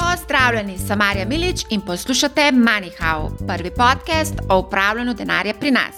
Pozdravljeni, sem Marja Milič in poslušate MoneyHow, prvi podcast o upravljanju denarja pri nas.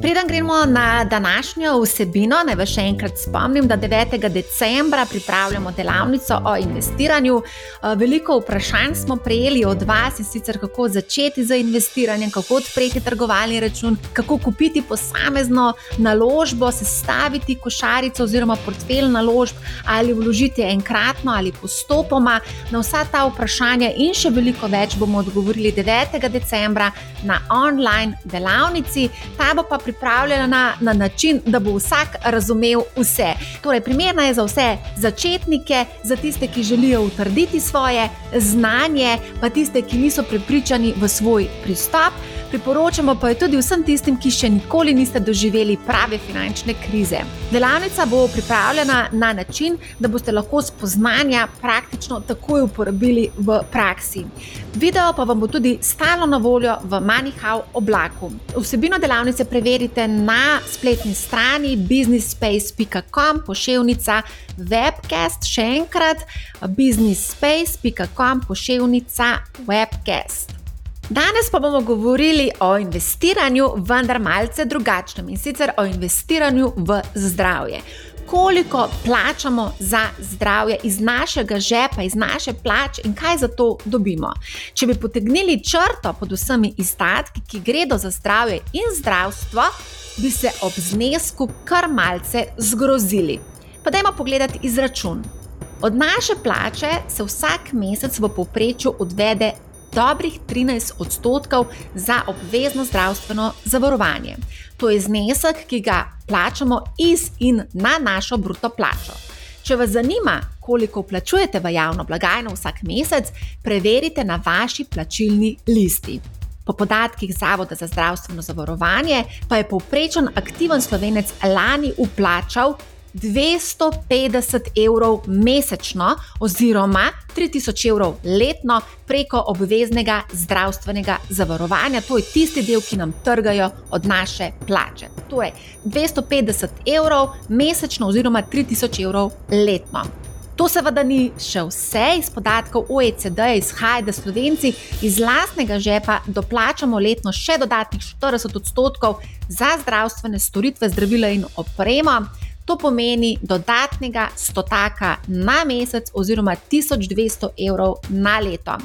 Preden gremo na današnjo vsebino, naj vas še enkrat spomnim, da 9. decembra pripravljamo delavnico o investiranju. Eh, veliko vprašanj smo prejeli od vas in sicer kako začeti z investiranjem, kako odpreti trgovalni račun, kako kupiti posamezno naložbo, sestaviti košarico oziroma portfelj naložb ali vložiti enkratno ali postopoma. Na vsa ta vprašanja in še veliko več bomo odgovorili 9. decembra na online delavnici. Ta bo pa pripravljena na, na način, da bo vsak razumel vse. Torej, primerna je za vse začetnike, za tiste, ki želijo utrditi svoje znanje, pa tiste, ki niso prepričani v svoj pristop. Priporočamo pa jo tudi vsem tistim, ki še nikoli niste doživeli prave finančne krize. Delavnica bo pripravljena na način, da boste lahko spoznanja praktično takoj uporabili v praksi. Video pa vam bo tudi stalno na voljo v MoneyHow oblaku. Vsebino delavnice preverite na spletni strani businessspace.com, pošiljka webcast, še enkrat businessspace.com, pošiljka webcast. Danes pa bomo govorili o investiranju, vendar malce drugačnem in sicer o investiranju v zdravje. Koliko plačamo za zdravje iz našega žepa, iz naše plače in kaj za to dobimo? Če bi potegnili črto pod vsemi izdatki, ki gredo za zdravje in zdravstvo, bi se ob znesku kar malce zgrozili. Pa dajmo pogledati izračun. Od naše plače se vsak mesec v povprečju odvede dobrih 13 odstotkov za obvezno zdravstveno zavarovanje. To je znesek, ki ga plačamo iz in na našo bruto plačo. Če vas zanima, koliko plačujete v javno blagajno vsak mesec, preverite na vaši plačilni listi. Po podatkih Zavoda za zdravstveno zavarovanje pa je povprečen aktiven slovenec lani uplačal 250 evrov mesečno, oziroma 3000 evrov letno preko obveznega zdravstvenega zavarovanja. To je tisti del, ki nam trgajo od naše plače. Torej, 250 evrov mesečno, oziroma 3000 evrov letno. To seveda ni še vse, iz podatkov OECD izhaja, da Slovenci iz lastnega žepa doplačamo letno še dodatnih 40 odstotkov za zdravstvene storitve, zdravila in opremo. To pomeni dodatnega stotaka na mesec oziroma 1200 evrov na leto.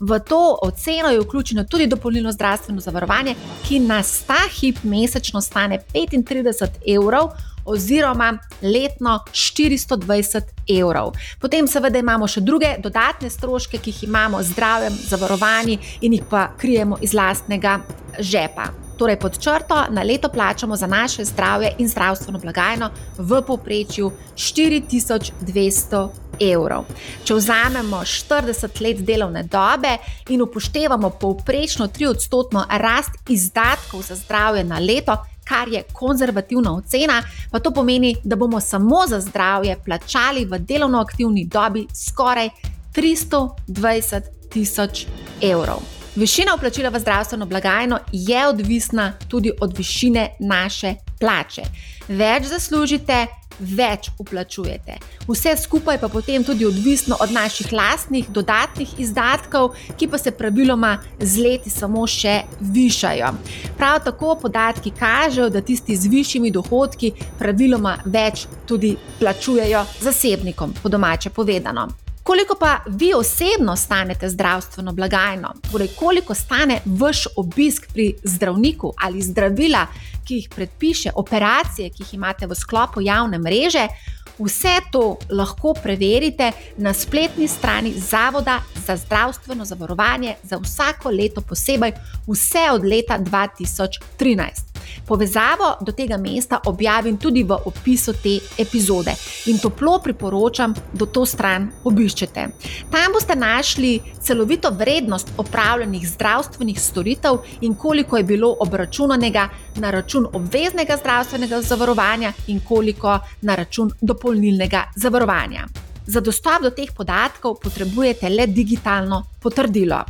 V to oceno je vključeno tudi dopolnilno zdravstveno zavarovanje, ki nas ta hip mesečno stane 35 evrov. Oziroma letno 420 evrov. Potem, seveda, imamo še druge dodatne stroške, ki jih imamo z zdravjem, zavarovanji in jih pa krijemo iz lastnega žepa. Torej, pod črto na leto plačamo za naše zdravje in zdravstveno blagajno v povprečju 4200 evrov. Če vzamemo 40 let delovne dobe in upoštevamo povprečno 3-odstotno rast izdatkov za zdravje na leto, kar je konzervativna ocena, pa to pomeni, da bomo samo za zdravje plačali v delovno aktivni dobi skoraj 320 tisoč evrov. Višina vplačila v zdravstveno blagajno je odvisna tudi od višine naše plače. Več zaslužite, več uplačujete. Vse skupaj pa potem tudi odvisno od naših lastnih dodatnih izdatkov, ki pa se praviloma z leti samo še višajo. Prav tako podatki kažejo, da tisti z višjimi dohodki praviloma več tudi plačujejo zasebnikom, po domače povedano. Koliko pa vi osebno stanete zdravstveno blagajno? Torej, koliko stane vaš obisk pri zdravniku ali zdravila, ki jih predpiše, operacije, ki jih imate v sklopu javne mreže? Vse to lahko preverite na spletni strani Zavoda za zdravstveno zavarovanje za vsako leto posebej, vse od leta 2013. Povezavo do tega mesta objavim tudi v opisu te epizode in toplo priporočam, da to stran obiščete. Tam boste našli celovito vrednost opravljenih zdravstvenih storitev in koliko je bilo obračunanega na račun obveznega zdravstvenega zavarovanja in koliko na račun dopolnilnega zavarovanja. Za dostop do teh podatkov potrebujete le digitalno potrdilo.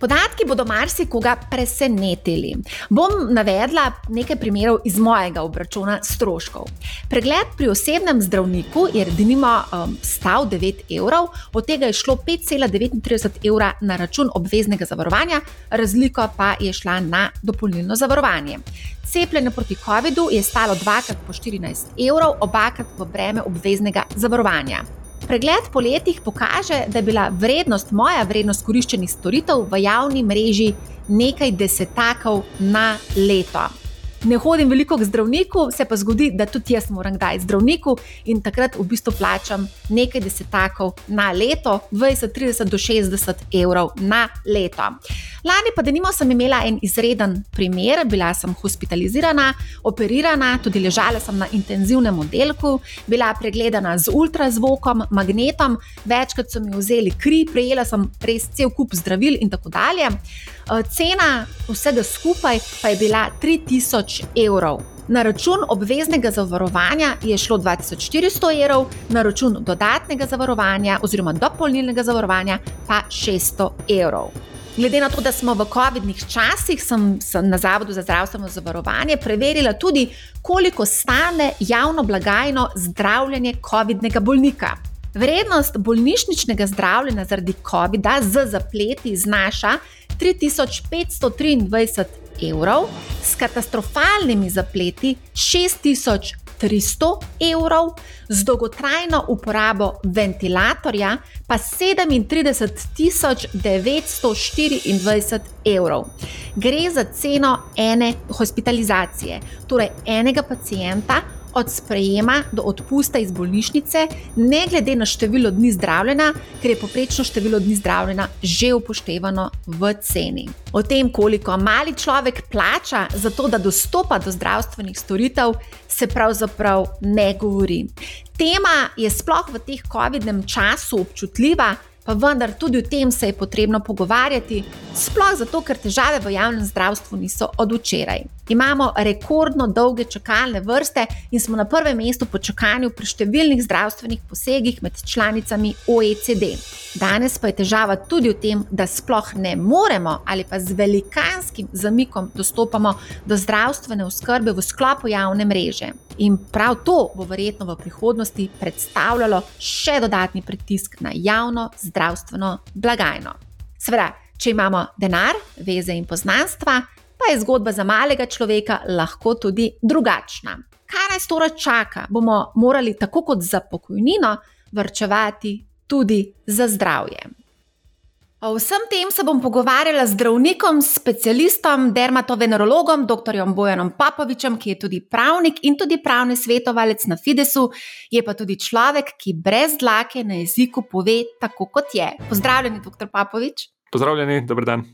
Podatki bodo marsikoga presenetili. Bom navedla nekaj primerov iz mojega obračuna stroškov. Pregled pri osebnem zdravniku je denimo um, stal 9 evrov, od tega je šlo 5,39 evra na račun obveznega zavarovanja, razlika pa je šla na dopolnilno zavarovanje. Cepljenje proti COVID-u je stalo dvakrat po 14 evrov, obakrat v breme obveznega zavarovanja. Pregled po letih kaže, da je bila vrednost, moja vrednost koriščenih storitev v javni mreži nekaj desetakov na leto ne hodim veliko k zdravniku, se pa zgodi, da tudi jaz moram kdaj k zdravniku in takrat v bistvu plačam nekaj desetakov na leto, 20, 30 do 60 evrov na leto. Lani pa, da nimo, sem imela en izreden primer, bila sem hospitalizirana, operirana, tudi ležala sem na intenzivnem oddelku, bila pregledana z ultrazvokom, magnetom, večkrat so mi vzeli kri, prejela sem res cel kup zdravil in tako dalje. Cena vsega skupaj pa je bila 3000 evrov. Na račun obveznega zavarovanja je šlo 2400 evrov, na račun dodatnega zavarovanja oziroma dopolnilnega zavarovanja pa 600 evrov. Glede na to, da smo v COVID-nih časih, sem, sem na Zavodu za zdravstveno zavarovanje preverila tudi, koliko stane javno blagajno zdravljenje COVID-nega bolnika. Vrednost bolnišničnega zdravljenja zaradi COVID-a z zapleti znaša 3523 evrov, s katastrofalnimi zapleti 6300 evrov, z dolgotrajno uporabo ventilatorja pa 37924 evrov. Gre za ceno ene hospitalizacije, torej enega pacijenta od sprejema do odpusta iz bolnišnice, ne glede na število dni zdravljena, ker je poprečno število dni zdravljena že upoštevano v ceni. O tem, koliko mali človek plača za to, da dostopa do zdravstvenih storitev, se pravzaprav ne govori. Tema je sploh v teh COVID-nem času občutljiva pa vendar tudi o tem se je potrebno pogovarjati, sploh zato, ker težave v javnem zdravstvu niso od včeraj. Imamo rekordno dolge čakalne vrste in smo na prvem mestu po čakanju pri številnih zdravstvenih posegih med članicami OECD. Danes pa je težava tudi v tem, da sploh ne moremo ali pa z velikanskim zamikom dostopamo do zdravstvene oskrbe v sklopu javne mreže. In prav to bo verjetno v prihodnosti predstavljalo še dodatni pritisk na javno zdravstveno blagajno. Sveda, če imamo denar, veze in poznanstva, pa je zgodba za malega človeka lahko tudi drugačna. Kaj nas torej čaka? Bomo morali, tako kot za pokojnino, vrčevati tudi za zdravje. O vsem tem se bom pogovarjala z zdravnikom, specialistom, dermatovenerologom, dr. Bojanom Papovičem, ki je tudi pravnik in tudi pravni svetovalec na Fidesu, je pa tudi človek, ki brez dlake na jeziku pove tako, kot je. Pozdravljeni, dr. Papovič. Pozdravljeni, dober dan.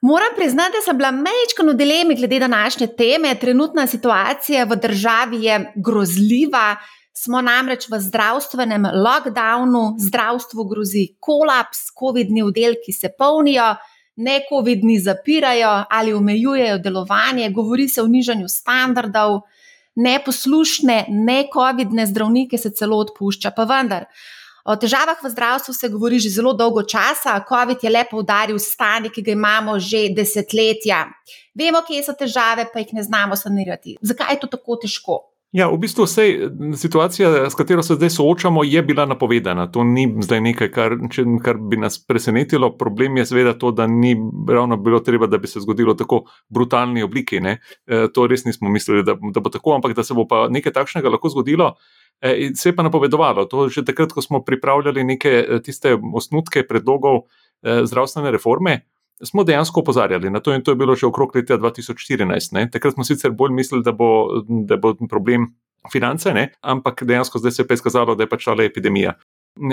Moram priznati, da sem bila mečko v dilemi glede današnje teme. Trenutna situacija v državi je grozljiva. Smo namreč v zdravstvenem lockdownu, zdravstvu grozi kolaps, COVID-ni oddelki se polnijo, ne COVID-ni zapirajo ali omejujejo delovanje, govori se o nižanju standardov, neposlušne, ne COVID-ne zdravnike se celo odpušča. Pa vendar, o težavah v zdravstvu se govori že zelo dolgo časa, COVID je le poudaril stanje, ki ga imamo že desetletja. Vemo, kje so težave, pa jih ne znamo sanirati. Zakaj je to tako težko? Ja, v bistvu vse situacija, s katero se zdaj soočamo, je bila napovedana. To ni zdaj nekaj, kar, če, kar bi nas presenetilo. Problem je seveda to, da ni ravno bilo treba, da bi se zgodilo tako brutalni obliki. E, to res nismo mislili, da, da bo tako, ampak da se bo pa nekaj takšnega lahko zgodilo. E, se je pa napovedovalo. To že takrat, ko smo pripravljali neke e, tiste osnutke predlogov e, zdravstvene reforme smo dejansko opozarjali na to, in to je bilo že okrog leta 2014. Ne. Takrat smo sicer bolj mislili, da bo, da bo problem finance, ne, ampak dejansko zdaj se je pa izkazalo, da je pač šala epidemija.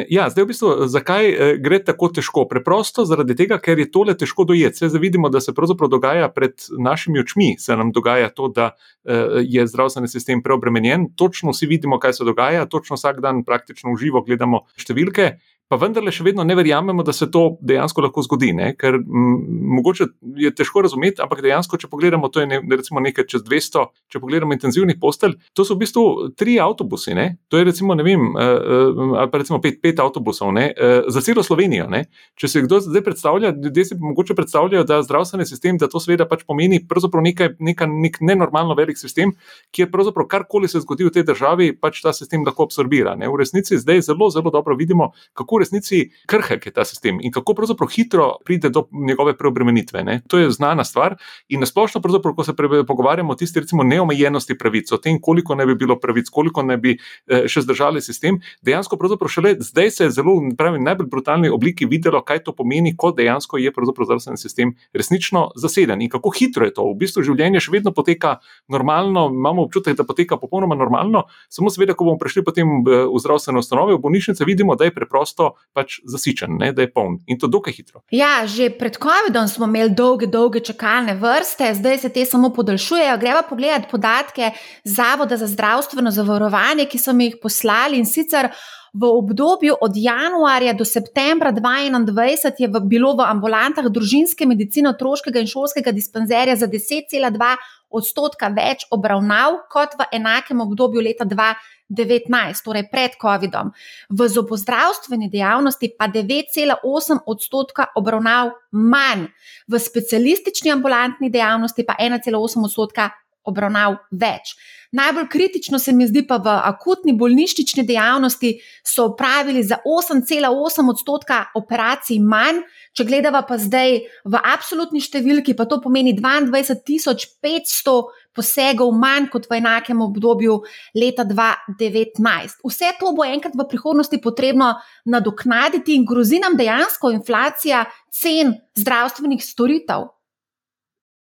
Ja, zdaj, v bistvu, zakaj eh, gre tako težko? Preprosto zaradi tega, ker je tole težko dojeti. Zdaj vidimo, da se pravzaprav dogaja pred našimi očmi, se nam dogaja to, da eh, je zdravstveni sistem preobremenjen. Točno vsi vidimo, kaj se dogaja, točno vsak dan praktično v živo gledamo številke. Pa vendarle še vedno ne verjamemo, da se to dejansko lahko zgodi. Ne? Ker m, mogoče je težko razumeti, ampak dejansko, če pogledamo, to je ne, recimo nekaj čez 200, če pogledamo intenzivnih postelj, to so v bistvu tri avtobusi. Ne? To je recimo, ne vem, ali pa recimo pet, pet avtobusov ne? za celo Slovenijo. Ne? Če se kdo zdaj predstavlja, ljudje si mogoče predstavljajo, da zdravstveni sistem, da to seveda pač pomeni nekaj, nekaj nek nenormalno velik sistem, kjer pravzaprav karkoli se zgodi v tej državi, pač ta sistem lahko absorbira. Ne? V resnici zdaj zelo, zelo dobro vidimo, kako v resnici krhek je ta sistem in kako pravzaprav hitro pride do njegove preobremenitve. Ne? To je znana stvar in nasplošno, ko se pogovarjamo o tisti recimo neomejenosti pravic, o tem, koliko ne bi bilo pravic, koliko ne bi eh, še zdržali sistem, dejansko pravzaprav šele zdaj se je zelo, pravim, najbolj brutalni obliki videlo, kaj to pomeni, ko dejansko je zdravstveni sistem resnično zaseden in kako hitro je to. V bistvu življenje še vedno poteka normalno, imamo občutek, da poteka popolnoma normalno, samo seveda, ko bomo prišli potem v zdravstvene ustanove, v bolnišnice, vidimo, da je preprosto pač zasičen, ne, da je poln in to dokaj hitro. Ja, že pred COVID-om smo imeli dolge, dolge čakalne vrste, zdaj se te samo podaljšujejo. Greva pogledati podatke Zavoda za zdravstveno zavarovanje, ki so mi jih poslali in sicer. V obdobju od januarja do septembra 2021 je bilo v ambulantah družinske medicine, otroškega in šolskega dispanzerja za 10,2 odstotka več obravnav kot v enakem obdobju leta 2019, torej pred COVID-om. V zobozdravstveni dejavnosti pa 9,8 odstotka obravnav manj, v specialistični ambulantni dejavnosti pa 1,8 odstotka obravnav več. Najbolj kritično se mi zdi pa v akutni bolnišnični dejavnosti so opravili za 8,8 odstotka operacij manj, če gledava pa zdaj v absolutni številki, pa to pomeni 22.500 posegov manj kot v enakem obdobju leta 2019. Vse to bo enkrat v prihodnosti potrebno nadoknaditi in grozi nam dejansko inflacija cen zdravstvenih storitev.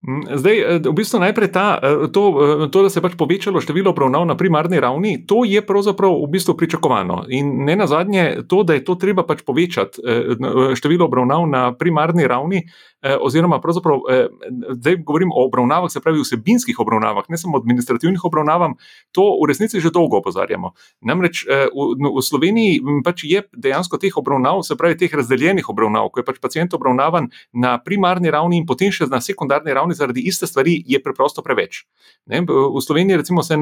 Mm, zdaj, eh, v bistvu najprej ta, eh, to, eh, to, da se je pač povečalo število obravnav na primarni ravni, to je pravzaprav v bistvu pričakovano. In ne na zadnje, to, da je to treba pač povečati, število obravnav na primarni ravni, oziroma pravzaprav zdaj govorim o obravnavah, se pravi vsebinskih obravnavah, ne samo administrativnih obravnavah, to v resnici že dolgo opozarjamo. Namreč v, v Sloveniji pač je dejansko teh obravnav, se pravi teh razdeljenih obravnav, ko je pač pacijent obravnavan na primarni ravni in potem še na sekundarni ravni zaradi iste stvari, je preprosto preveč. Ne, v Sloveniji recimo se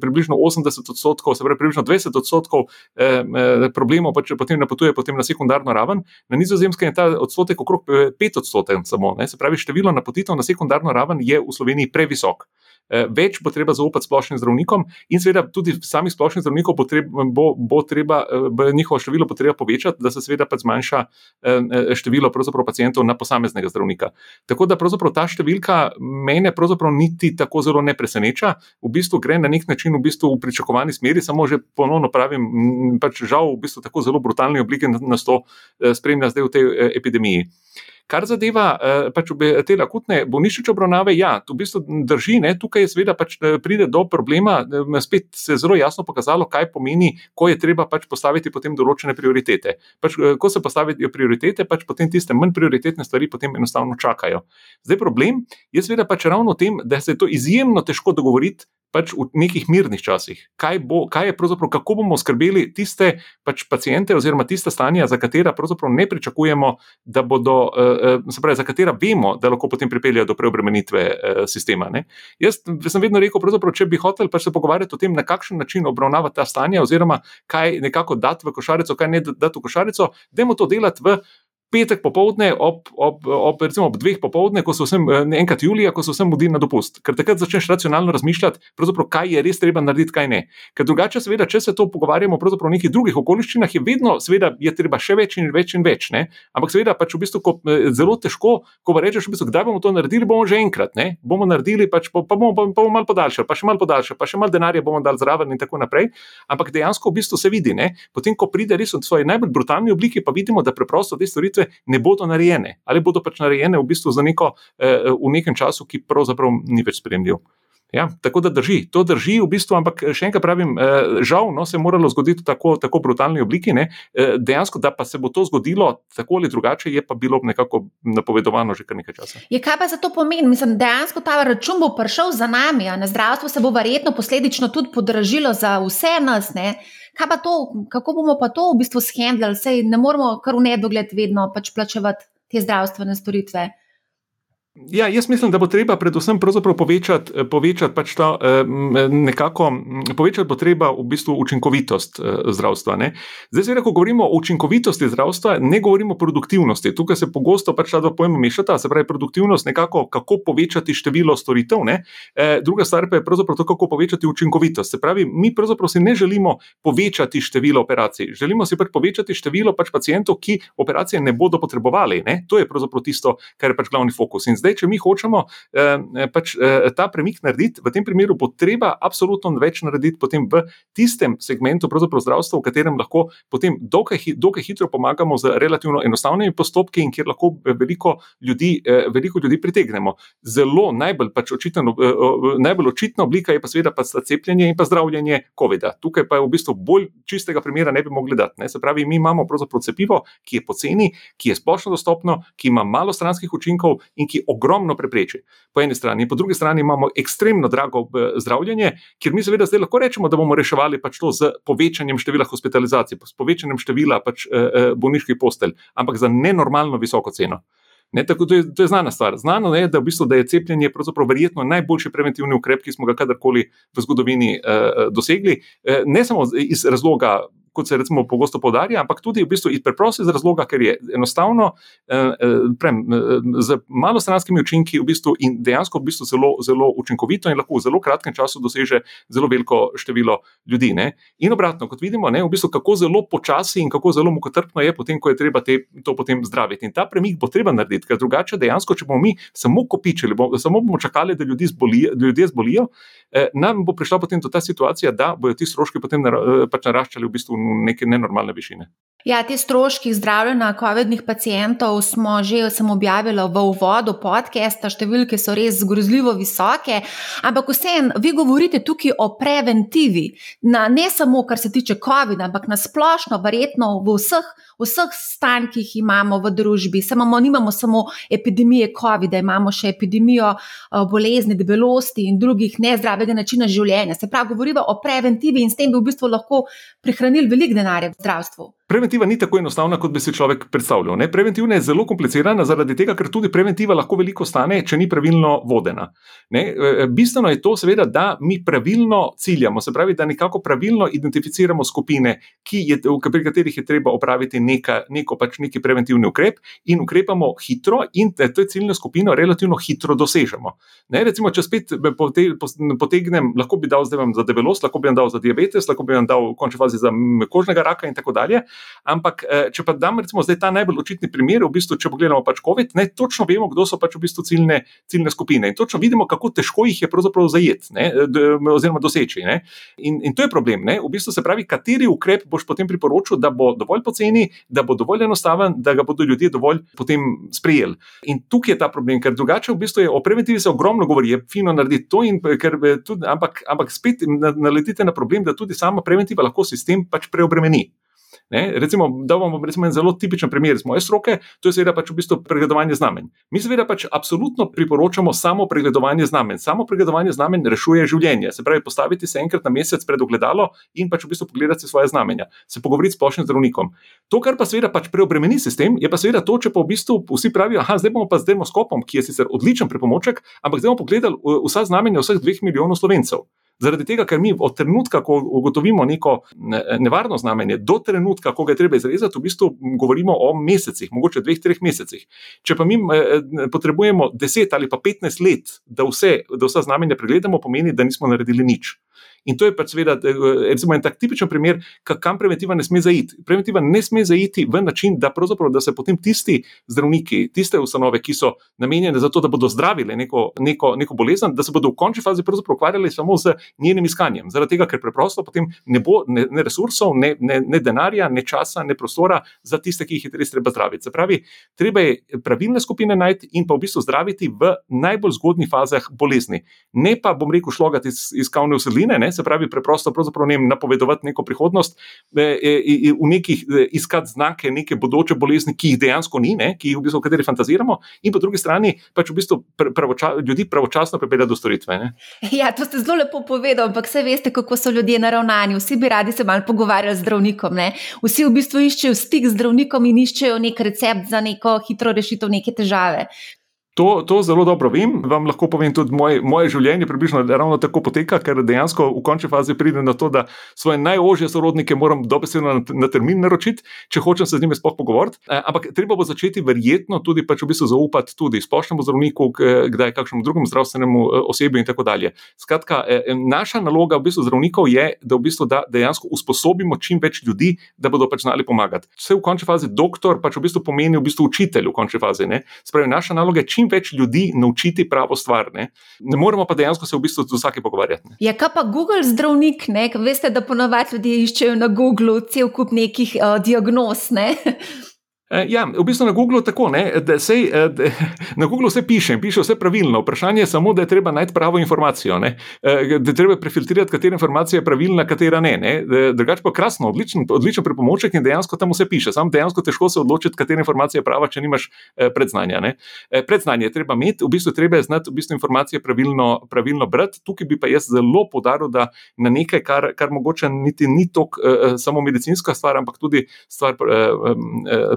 približno 80 odstotkov, se pravi približno 20 odstotkov eh, eh, problemov pač potem napotuje potem na sekundarno raven, na nizozemskem je ta odstotek okrog 5 eh, odstotkov samo. Ne, se pravi, število napotitev na sekundarno raven je v Sloveniji previsok. Eh, več bo treba zaupati splošnim zdravnikom, in seveda tudi samih splošnih zdravnikov bo, treba, bo, bo treba eh, njihovo število potreba povečati, da se seveda pa zmanjša eh, število pacijentov na posameznega zdravnika. Tako da ta številka mene niti tako zelo ne preseneča, v bistvu gre na nek način v, bistvu v pričakovani smeri, samo že ponovno pravim, pač žal v bistvu tako zelo brutalne oblike nas to spremlja zdaj v tej epidemiji. Kar zadeva eh, pač te akutne bolnišnične obravnave, ja, to v bistvu drži, ne, tukaj je seveda pač eh, pride do problema. Eh, spet se je zelo jasno pokazalo, kaj pomeni, ko je treba pač postaviti potem določene prioritete. Pač, ko se postavijo prioritete, pač potem tiste manj prioritetne stvari potem enostavno čakajo. Zdaj problem je seveda pač ravno v tem, da se je to izjemno težko dogovoriti pač v nekih mirnih časih. Kaj, bo, kaj je pravzaprav, kako bomo skrbeli tiste pač pacijente, oziroma tiste stanja, za katera pravzaprav ne pričakujemo, da bodo, uh, se pravi, za katera vemo, da lahko potem pripeljejo do preobremenitve uh, sistema. Ne? Jaz sem vedno rekel, če bi hotel pač se pogovarjati o tem, na kakšen način obravnavati ta stanja, oziroma kaj nekako dati v košarico, kaj ne dati v košarico, da moramo to delati v petek popovdne, ob, ob, ob, recimo ob dveh popovdne, ko so vsem, eh, enkrat julija, ko so vsem mudi na dopust. Ker takrat začneš racionalno razmišljati, kaj je res treba narediti, kaj ne. Ker drugače, seveda, če se to pogovarjamo o nekih drugih okoliščinah, je vedno, seveda, je treba še več in več in več. Ne? Ampak, seveda, pač v bistvu, ko, eh, zelo težko, ko rečeš, v bistvu, kdaj bomo to naredili, bomo že enkrat. Ne? Bomo naredili, pač, pa, pa, bomo, pa, pa bomo malo podaljšali, pa še malo podaljšali, pa še malo denarja bomo dali zraven in tako naprej. Ampak dejansko v bistvu se vidi, ne? potem, ko pride res v svoji najbolj brutalni obliki, pa vidimo, da preprosto te storitve ne bodo narejene, ali bodo pač narejene v bistvu za neko, eh, v nekem času, ki pravzaprav ni več spremljiv. Ja, tako da drži, to drži v bistvu, ampak eh, še enkrat pravim, eh, žal, no, se je moralo zgoditi v tako, tako brutalni obliki. Ne, dejansko, da pa se bo to zgodilo tako ali drugače, je pa bilo nekako napovedovano že kar nekaj časa. Je kaj pa za to pomeni? Mislim, dejansko ta račun bo prišel za nami, a na zdravstvo se bo verjetno posledično tudi podražilo za vse nas. Ne? To, kako bomo pa to v bistvu shendljali, sej ne moramo kar v nedogled vedno pač plačevati te zdravstvene storitve. Ja, jaz mislim, da bo treba predvsem povečati, eh, povečati pač ta, eh, nekako, povečati bo treba v bistvu učinkovitost eh, zdravstva. Ne? Zdaj, seveda, ko govorimo o učinkovitosti zdravstva, ne govorimo o produktivnosti. Tukaj se pogosto pač ta dva pojma mešata, se pravi produktivnost, nekako kako povečati število storitev, ne? druga stvar pa je pravzaprav to, kako povečati učinkovitost. Se pravi, mi pravzaprav si ne želimo povečati število operacij, želimo si pač povečati število pač pacijentov, ki operacije ne bodo potrebovali. Ne? To je pravzaprav tisto, kar je pač glavni fokus. In zdaj, če mi hočemo eh, pač, eh, ta premik narediti, v tem primeru bo treba absolutno več narediti v tistem segmentu zdravstva, v katerem lahko potem dokaj hitro pomagamo z relativno enostavnimi postopki in kjer lahko veliko ljudi, eh, veliko ljudi pritegnemo. Zelo najbolj, pač očitno, eh, najbolj očitna oblika je pa seveda pa cepljenje in pa zdravljenje COVID-a. Tukaj pa je v bistvu bolj čistega primera ne bi mogli dati. Ne? Se pravi, mi imamo cepivo, ki je poceni, ki je splošno dostopno, ki ima malo stranskih učinkov in ki ogromno prepreči. Po eni strani, po drugi strani imamo ekstremno drago eh, zdravljenje, kjer mi seveda zdaj lahko rečemo, da bomo reševali pač to z povečanjem števila hospitalizacij, s povečanjem števila pač, eh, eh, bolniških postelj, ampak za nenormalno visoko ceno. Ne, tako, to, je, to je znana stvar. Znano je, da, v bistvu, da je cepljenje verjetno najboljši preventivni ukrep, ki smo ga kadarkoli v zgodovini eh, dosegli. Eh, ne samo iz razloga kot se recimo pogosto podarja, ampak tudi v bistvu iz preprostega razloga, ker je enostavno, eh, eh, prem, eh, z malo stranskimi učinki v bistvu in dejansko v bistvu zelo, zelo učinkovito in lahko v zelo kratkem času doseže zelo veliko število ljudi. Ne? In obratno, kot vidimo, ne, v bistvu, kako zelo počasi in kako zelo mukotrpno je, potem, ko je treba te, to potem zdraviti. In ta premik bo treba narediti, ker drugače dejansko, če bomo mi samo kopičili, bo, samo bomo čakali, da ljudi zbolijo, ljudje zbolijo, eh, nam bo prišla potem ta situacija, da bodo ti stroški potem nar, pač naraščali v bistvu neke nenormalne višine. Ja, te stroški zdravljenja COVID-19 pacijentov smo že objavili v uvodu podcasta, številke so res grozljivo visoke, ampak vseeno, vi govorite tukaj o preventivi, na, ne samo kar se tiče COVID-19, ampak na splošno, verjetno v vseh, vseh stanjih, ki jih imamo v družbi. Samo nimamo samo epidemije COVID-19, imamo še epidemijo uh, bolezni, debelosti in drugih nezdravega načina življenja. Se pravi, govorimo o preventivi in s tem bi v bistvu lahko prihranili veliko denarja v zdravstvu. Preventiva ni tako enostavna, kot bi si človek predstavljal. Ne? Preventiva je zelo komplicirana, zaradi tega, ker tudi preventiva lahko veliko stane, če ni pravilno vodena. Ne? E, e, bistveno je to, seveda, da mi pravilno ciljamo, se pravi, da nekako pravilno identificiramo skupine, je, pri katerih je treba opraviti neka, neko pač neki preventivni ukrep in ukrepamo hitro, in to ciljno skupino relativno hitro dosežemo. Ne? Recimo, če spet potegnem, lahko bi dal zdaj vam za debelost, lahko bi vam dal za diabetes, lahko bi vam dal v končni fazi za kožnega raka in tako dalje. Ampak, eh, če pa dam recimo zdaj ta najbolj očitni primer, v bistvu, če pogledamo pač COVID, ne točno vemo, kdo so pač v bistvu ciljne, ciljne skupine in točno vidimo, kako težko jih je pravzaprav zajeti oziroma doseči. In, in to je problem. Ne? V bistvu se pravi, kateri ukrep boš potem priporočil, da bo dovolj poceni, da bo dovolj enostaven, da ga bodo ljudje dovolj potem sprejeli. In tukaj je ta problem, ker drugače v bistvu je o preventivi se ogromno govori, je fino narediti to, in, ker, tudi, ampak, ampak spet naletite na problem, da tudi sama preventiva lahko sistem pač preobremeni. Ne? Recimo, da vam bom recimo, en zelo tipičen primer iz moje stroke, to je seveda pač v bistvu pregledovanje znamenj. Mi seveda pač absolutno priporočamo samo pregledovanje znamenj. Samo pregledovanje znamenj rešuje življenje. Se pravi, postaviti se enkrat na mesec pred ogledalo in pač v bistvu pogledati svoje znamenja, se pogovoriti s splošnim zdravnikom. To, kar pa seveda pač preobremeni sistem, je pa seveda to, če pa v bistvu vsi pravijo, da zdaj bomo pa z demoskopom, ki je sicer odličen pripomoček, ampak zdaj bomo pogledali uh, vsa znamenja vseh dveh milijonov slovencev. Zaradi tega, ker mi od trenutka, ko ugotovimo neko nevarno znamenje, do trenutka, ko ga je treba izrezati, v bistvu govorimo o mesecih, mogoče dveh, treh mesecih. Če pa mi eh, potrebujemo 10 ali pa 15 let, da, vse, da vsa znamenja pregledamo, pomeni, da nismo naredili nič. In to je pač seveda eh, recimo, en tak tipičen primer, kam preventiva ne sme zaiti. Preventiva ne sme zaiti v način, da, da se potem tisti zdravniki, tiste ustanove, ki so namenjene za to, da bodo zdravili neko, neko, neko bolezen, da se bodo v končni fazi ukvarjali samo z njenim iskanjem. Zaradi tega, ker preprosto potem ne bo ne, ne resursov, ne, ne, ne denarja, ne časa, ne prostora za tiste, ki jih je res treba zdraviti. Se pravi, treba je pravilne skupine najti in pa v bistvu zdraviti v najbolj zgodnih fazah bolezni. Ne pa, bom rekel, šlogati iz, iz kavne vsebine prognozine, ne, se pravi, preprosto ne, napovedovati neko prihodnost, e, e, v nekih iskati znake neke bodoče bolezni, ki jih dejansko ni, ne, ki jih v bistvu kateri fantaziramo, in po drugi strani pač v bistvu pravoča, ljudi pravočasno pripeljati do storitve. Ne. Ja, to ste zelo lepo povedali, ampak vse veste, kako so ljudje naravnani. Vsi bi radi se malo pogovarjali z zdravnikom. Ne. Vsi v bistvu iščejo stik z zdravnikom in iščejo nek recept za neko hitro rešitev neke težave. To, to zelo dobro vem, vam lahko povem tudi moj, moje življenje, približno ravno tako poteka, ker dejansko v končni fazi pride na to, da svoje najožje sorodnike moram dobesedno na, na termin naročiti, če hočem se z njimi sploh pogovoriti. E, ampak treba bo začeti verjetno tudi pač v bistvu zaupati tudi splošnemu zdravniku, kdaj kakšnemu drugemu zdravstvenemu e, osebju in tako dalje. Skratka, e, naša naloga v bistvu zdravnikov je, da v bistvu da dejansko usposobimo čim več ljudi, da bodo pač znali pomagati. Vse v končni fazi doktor pač v bistvu pomeni v bistvu učitelj v končni fazi. Spravi, naša naloga je čim čim več ljudi naučiti pravo stvar. Ne, ne moramo pa dejansko se v bistvu z vsakim pogovarjati. Ne. Ja, kaj pa Google zdravnik, ne? veste, da ponovadi ljudje iščejo na Googlu cel kup nekih uh, diagnoz. Ne? Eh, ja, v bistvu na Googlu tako, ne, da se eh, na Googlu vse piše, piše vse pravilno. Vprašanje je samo, da je treba najti pravo informacijo, ne, eh, da je treba prefiltrirati, katera informacija je pravilna, katera ne. ne. Drugače pa krasno, odličen, odličen pripomoček in dejansko tam vse piše. Sam dejansko težko se odločiti, katera informacija je prava, če nimaš predznanja. Ne. Predznanje je treba imeti, v bistvu treba je znati v bistvu informacije pravilno, pravilno brati. Tukaj bi pa jaz zelo podaril, da na nekaj, kar, kar mogoče niti ni toliko samo medicinska stvar, ampak tudi stvar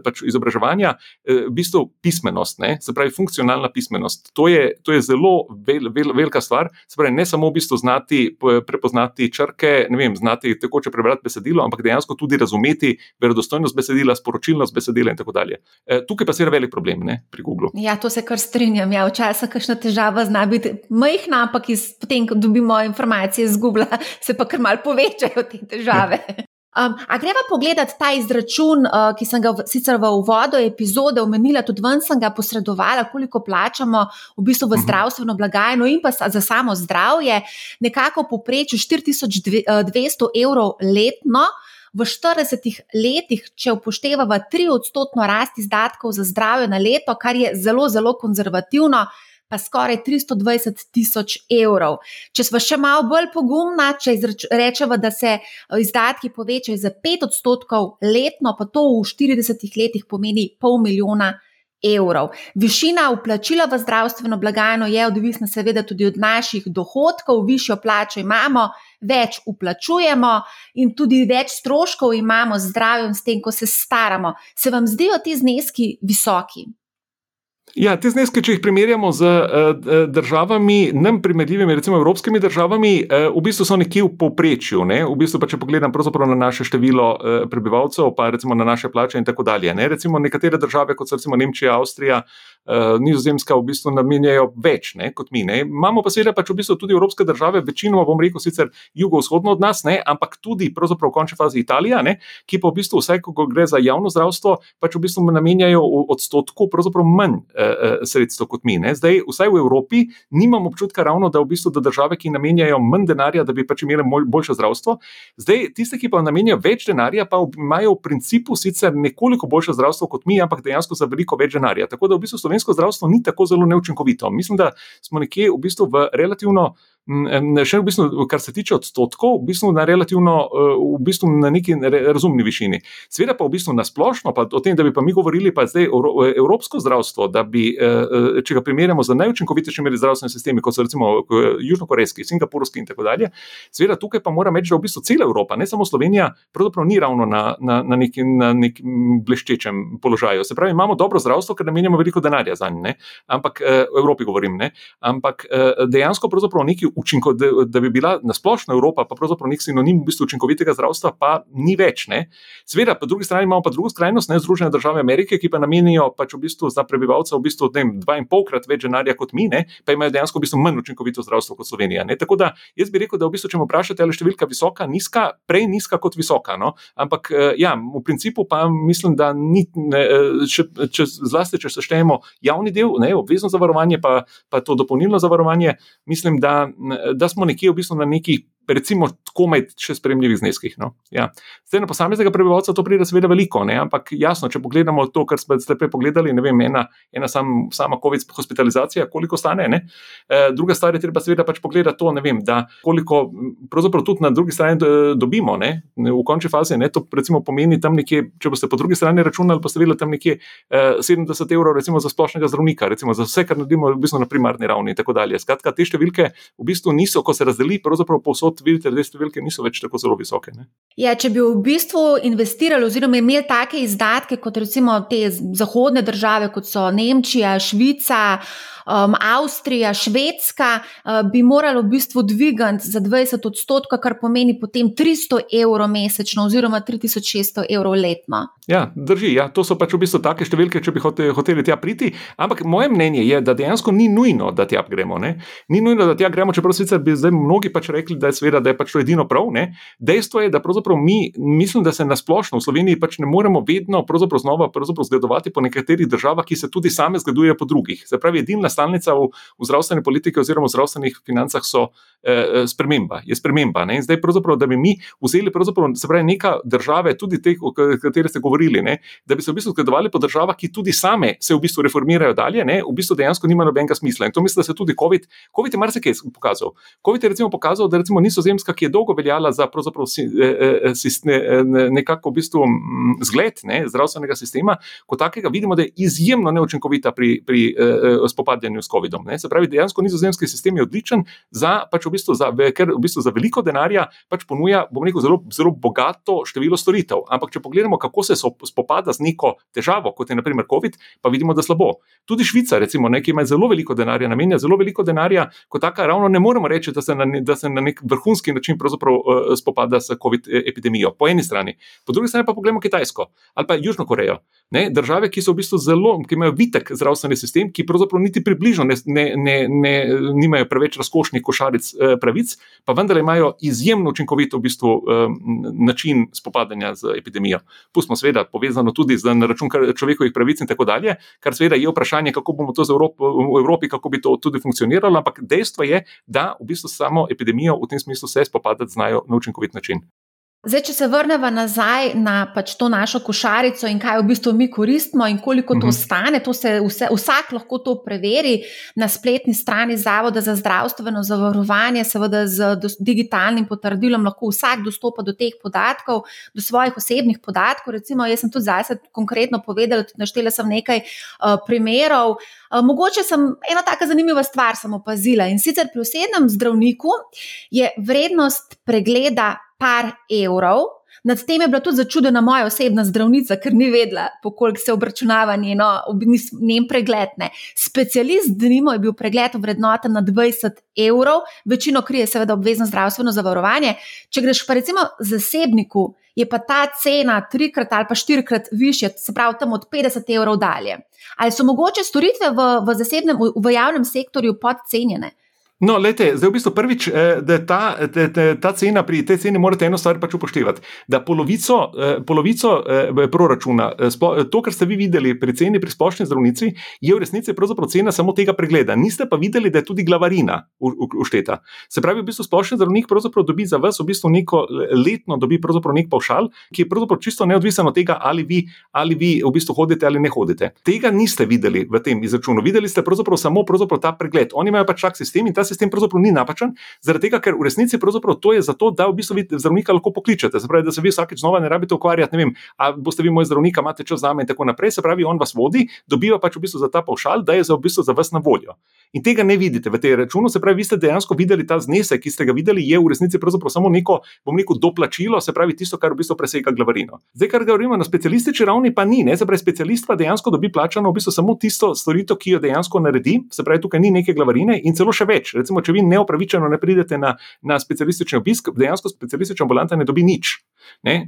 pač izobraževanja, eh, v bistvu pismenost, ne? se pravi funkcionalna pismenost. To je, to je zelo vel, vel, velika stvar. Se pravi, ne samo v bistvu znati prepoznati črke, ne vem, znati tekoče prebrati besedilo, ampak dejansko tudi razumeti verodostojnost besedila, sporočilnost besedila in tako dalje. Eh, tukaj pa se je velik problem ne? pri Google. Ja, to se kar strinjam. Ja, včasih kakšna težava zna biti majhna, ampak iz, potem, ko dobimo informacije z Google, se pa kar mal povečajo te težave. Um, a greva pogledati ta izračun, uh, ki sem ga v, sicer v uvodu epizode omenila, tudi ven sem ga posredovala, koliko plačamo v bistvu v mhm. zdravstveno blagajno in pa za samo zdravje, nekako poprečju 4200 evrov letno. V 40 letih, če upoštevamo 3 odstotno rast izdatkov za zdravje na leto, kar je zelo, zelo konzervativno, pa skoraj 320 tisoč evrov. Če smo še malo bolj pogumni, če rečemo, da se eh, izdatki povečajo za 5 odstotkov letno, pa to v 40 letih pomeni pol milijona. Evrov. Višina vplačila v zdravstveno blagajno je odvisna, seveda, tudi od naših dohodkov. Višjo plačo imamo, več uplačujemo in tudi več stroškov imamo z zdravjem, s tem, ko se staramo. Se vam zdijo ti zneski visoki? Ja, te zneske, če jih primerjamo z uh, državami, nam primerljivimi, recimo evropskimi državami, uh, v bistvu so nekje v povprečju. Ne? V bistvu, pa, če pogledam na naše število uh, prebivalcev, pa recimo na naše plače in tako dalje. Ne? Recimo nekatere države, kot so recimo Nemčija, Avstrija, uh, Nizozemska, v bistvu namenjajo več ne? kot mi. Ne? Imamo pa seveda pač v bistvu tudi evropske države, večinoma bom rekel sicer jugovzhodno od nas, ne? ampak tudi pravzaprav v končni fazi Italija, ne? ki pa v bistvu vse, ko gre za javno zdravstvo, pač v bistvu namenjajo v odstotku manj. Uh, uh, sredstev kot mi. Ne. Zdaj, vsaj v Evropi, nimam občutka ravno, da v bistvu da države, ki namenjajo manj denarja, da bi pač imeli boljše zdravstvo. Zdaj, tiste, ki pa namenjajo več denarja, pa imajo v principu sicer nekoliko boljše zdravstvo kot mi, ampak dejansko za veliko več denarja. Tako da v bistvu slovensko zdravstvo ni tako zelo neučinkovito. Mislim, da smo nekje v bistvu v relativno. Še v bistvu, kar se tiče odstotkov, v bistvu na relativno, eh, v bistvu na neki razumni višini. Sveda pa v bistvu na splošno, pa o tem, da bi pa mi govorili, pa zdaj evropsko zdravstvo, da bi, eh, eh, če ga primerjamo z najučinkovitejšimi zdravstvenimi sistemi, kot so recimo južnokorejski, singapurski in tako dalje, sveda tukaj pa moram reči, da v bistvu cela Evropa, ne samo Slovenija, pravzaprav ni ravno na, na, na, neki, na nekem bleščečem položaju. Se pravi, imamo dobro zdravstvo, ker namenjamo veliko denarja za njega, ampak v Evropi govorim, ne? ampak dejansko pravzaprav neki učinko, da, da bi bila nasplošno Evropa, pa pravzaprav nek sinonim v bistvu učinkovitega zdravstva, pa ni več. Ne. Sveda, po drugi strani imamo pa drugo skrajnost, ne Združene države Amerike, ki pa namenijo pač v bistvu za prebivalce v bistvu vem, dva in polkrat več denarja kot mi, ne, pa imajo dejansko v bistvu manj učinkovito zdravstvo kot Slovenija. Ne. Tako da jaz bi rekel, da v bistvu, če me vprašate, ali je številka visoka, nizka, prej nizka kot visoka. No. Ampak eh, ja, v principu pa mislim, da ni, ne, eh, če, če, zlasti, če seštejemo javni del, ne, obvezno zavarovanje, pa, pa to dopolnilno zavarovanje, mislim, da da smo nekje v bistvu na neki recimo, komaj še spremljivih zneskih. No? Ja. Zdaj, na posameznega prebivalca to pride, seveda, veliko, ne? ampak jasno, če pogledamo to, kar ste prej pogledali, ne vem, ena, ena sam, sama COVID hospitalizacija, koliko stane. E, druga stvar je, treba seveda pač pogledati to, vem, da koliko pravzaprav tudi na drugi strani dobimo, ne? v končni fazi. Ne? To recimo pomeni tam nekje, če boste po drugi strani računali, pa ste videli tam nekje e, 70 evrov, recimo za splošnega zdravnika, recimo za vse, kar naredimo v bistvu na primarni ravni in tako dalje. Skratka, te številke v bistvu niso, ko se razdeli, pravzaprav povsod vidite, da te številke niso več tako zelo visoke. Ja, če bi v bistvu investirali oziroma imeli take izdatke kot recimo te zahodne države, kot so Nemčija, Švica um, Avstrija, Švedska, uh, bi moralo v bistvu dvigati za 20 odstotkov, kar pomeni potem 300 evrov mesečno oziroma 3600 evrov letno. Ja, drži, ja, to so pač v bistvu take številke, če bi hoteli tja priti. Ampak moje mnenje je, da dejansko ni nujno, da tja gremo. Ne? Ni nujno, da tja gremo, čeprav sicer bi zdaj mnogi pač rekli, da je, sveda, da je pač to edino prav. Ne? Dejstvo je, da pravzaprav mi, mislim, da se nasplošno v Sloveniji pač ne moremo vedno znova zgledovati po nekaterih državah, ki se tudi same zgledujejo po drugih. Se pravi, edina stalnica v, v zdravstveni politiki oziroma v zdravstvenih financah so eh, eh sprememba. Je sprememba. Ne? Zdaj, da bi mi vzeli, se pravi, neka države, tudi te, o katerih ste govorili, ne? da bi se v bistvu zgledovali po državah, ki tudi same se v bistvu reformirajo dalje, ne? v bistvu dejansko nima nobenega smisla. In to mislim, da se tudi COVID, COVID je marsikaj pokazal. COVID je recimo pokazal, da recimo Nizozemska, ki je dolgo veljala za si, eh, eh, nekako v bistvu zgled ne? zdravstvenega sistema, kot takega vidimo, da je izjemno neučinkovita pri, pri eh, spopadanju s COVID-om. Se pravi, dejansko nizozemski sistem je odličen, za, pač v bistvu za, ker v bistvu za veliko denarja pač ponuja rekel, zelo, zelo bogato število storitev. Ampak, če pogledamo, kako se spopada z neko težavo, kot je naprimer COVID, pa vidimo, da slabo. Tudi Švica, recimo, ne, ki ima zelo veliko denarja, namenja zelo veliko denarja, kot taka, ravno ne moremo reči, da se na, da se na nek vrhunski način uh, spopada s COVID e, epidemijo. Po eni strani, po drugi strani pa pogledamo Kitajsko ali pa Južno Korejo. Ne, države, ki so v bistvu zelo, ki imajo vitek zdravstveni sistem, ki pravzaprav niti približno ne, ne, ne, ne, nimajo preveč razkošnih košaric eh, pravic, pa vendar imajo izjemno učinkovit v bistvu, eh, način spopadanja z epidemijo. Pustimo, seveda, povezano tudi z račun človekovih pravic in tako dalje, kar seveda je vprašanje, kako bomo to Evropo, v Evropi, kako bi to tudi funkcioniralo, ampak dejstvo je, da v bistvu samo epidemijo v tem smislu se spopadati znajo na učinkovit način. Zdaj, če se vrnemo nazaj na pač to našo košarico in kaj v bistvu mi koristimo in koliko to uh mhm. -huh. stane, to se vse, vsak lahko to preveri na spletni strani Zavoda za zdravstveno zavarovanje, seveda z digitalnim potrdilom, lahko vsak dostopa do teh podatkov, do svojih osebnih podatkov. Recimo, jaz sem tudi zdaj konkretno povedala, naštela sem nekaj uh, primerov. Uh, mogoče sem ena taka zanimiva stvar opazila in sicer pri osebnem zdravniku je vrednost pregleda par evrov. Nad tem je bila tudi začudena moja osebna zdravnica, ker ni vedela, koliko se obračunava njeno, njen pregled. Ne. Specialist, denimo, je bil pregled vrednoten na 20 evrov, večino krije seveda obvezno zdravstveno zavarovanje. Če greš pa recimo zasebniku, je pa ta cena trikrat ali pa štirikrat više, se pravi tam od 50 evrov dalje. Ali so mogoče storitve v, v, zasebnem, v javnem sektorju podcenjene? No, lete, zdaj v bistvu prvič, eh, da ta, ta, ta, ta cena, pri tej ceni morate eno stvar pač upoštevati. Da polovico, eh, polovico eh, proračuna, to, kar ste vi videli pri ceni pri splošni zdravnici, je v resnici pravzaprav cena samo tega pregleda. Niste pa videli, da je tudi glavarina ušteta. Se pravi, v bistvu splošni zdravnik pravzaprav dobi za vas v bistvu neko letno dobi pravzaprav nek pavšal, ki je pravzaprav čisto neodvisen od tega, ali vi, ali vi v bistvu hodite ali ne hodite. Tega niste videli v tem izračunu. Videli ste pravzaprav samo pravzaprav ta pregled. Oni imajo pač tak sistem in ta sistem pravzaprav ni napačen, zaradi tega, ker v resnici to je zato, da v bistvu zdravnika lahko pokličete. Se pravi, da se vi vsakeč znova ne rabite ukvarjati, ne vem, ali boste vi moj zdravnik, imate čas za me in tako naprej. Se pravi, on vas vodi, dobiva pač v bistvu za ta pavšal, da je za, v bistvu za vas na voljo. In tega ne vidite v tej računu, se pravi, vi ste dejansko videli ta znesek, ki ste ga videli, je v resnici samo neko, bom rekel, doplačilo, se pravi, tisto, kar v bistvu presega glavarino. Zdaj, kar govorimo na specialistični ravni, pa ni, ne, se pravi, specialist pa dejansko dobi plačano v bistvu samo tisto storitev, ki jo dejansko naredi, se pravi, tukaj ni neke glavarine in celo še več. Recimo, če vi neopravičeno ne pridete na, na specialistični obisk, dejansko specialistična ambulanta ne dobi nič. Ne?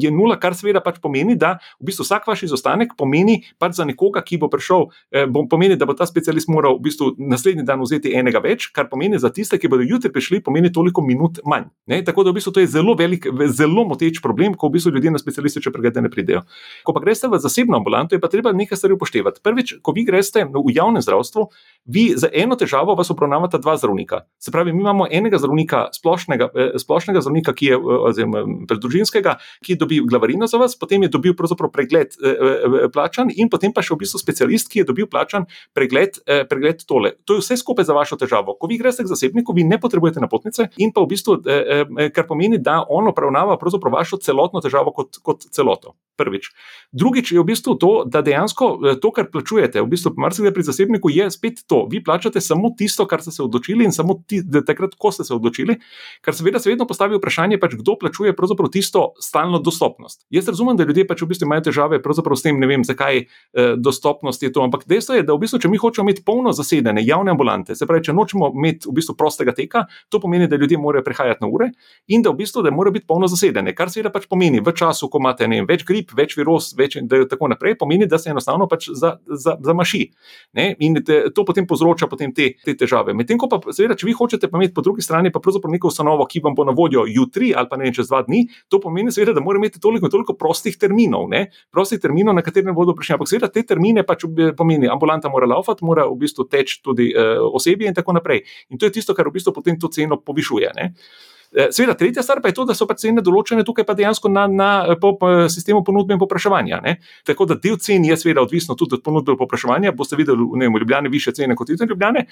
Je nula, kar seveda pač pomeni, da v bistvu vsak vaš izostanek pomeni pač za nekoga, ki bo prišel, eh, pomeni, da bo ta specialist moral v bistvu naslednji dan vzeti enega več, kar pomeni za tiste, ki bodo jutri prišli, pomeni toliko minut manj. Ne? Tako da v bistvu to je zelo velik, zelo moteč problem, ko v bistvu ljudje na specialistične preglede ne pridejo. Ko pa greste v zasebno ambulanto, je pa treba nekaj stvari upoštevati. Prvič, ko vi greste v javnem zdravstvu, vi za eno težavo vas obravnavata dva zdravnika. Se pravi, mi imamo enega zdravnika, splošnega, eh, splošnega zdravnika, ki je predružinskega, ki dobi glavarino za vas, potem je dobil pregled eh, eh, plačan, in potem pa še v bistvu specialist, ki je dobil plačan pregled, pregled tole. To je vse skupaj za vašo težavo. Ko vi greste k zasebniku, vi ne potrebujete napotnice, in pa v bistvu, kar pomeni, da on obravnava vašo celotno težavo kot, kot celoto. Prvič. Drugič je v bistvu to, da dejansko to, kar plačujete, v bistvu marsikaj pri zasebniku, je spet to. Vi plačate samo tisto, kar ste se odločili, in samo ti, takrat, ko ste se odločili, kar seveda se vedno postavi vprašanje, pač, kdo plačuje pravzaprav tisto stalno dostopnost. Jaz razumem, da ljudje pač v bistvu imajo težave s tem, ne vem, zakaj eh, dostopnost je to, ampak dejstvo je, da v bistvu, če mi hočemo imeti polno zasedene javne ambulante, se pravi, če nočemo imeti v bistvu prostega teka, to pomeni, da ljudje morajo prehajati na ure in da v bistvu da morajo biti polno zasedene. Kar seveda pač pomeni v času, ko imate vem, več grip, več virus, več in tako naprej, pomeni, da se enostavno pač zamaši. Za, za in te, to potem povzroča potem te, te težave. Medtem ko pa, seveda, če vi hočete pa imeti po drugi strani pa pravzaprav neko ustanovo, ki vam bo na voljo jutri ali pa ne čez dva dni, to pomeni, seveda, da mora imeti toliko, toliko prostih terminov, ne? prostih terminov, na katere bodo prišli. Ampak seveda te termine pač pomeni, ambulanta mora laufati, mora v bistvu teči tudi uh, osebje in tako naprej. In to je tisto, kar v bistvu potem to ceno povišuje. Ne? Eh, seveda, tretja stvar pa je to, da so pa cene določene tukaj pa dejansko na, na po, po sistemu ponudbe in popraševanja. Ne? Tako da del cen je seveda odvisno tudi od ponudbe in popraševanja. Boste videli v, v Ljubljani više cene kot izven Ljubljane.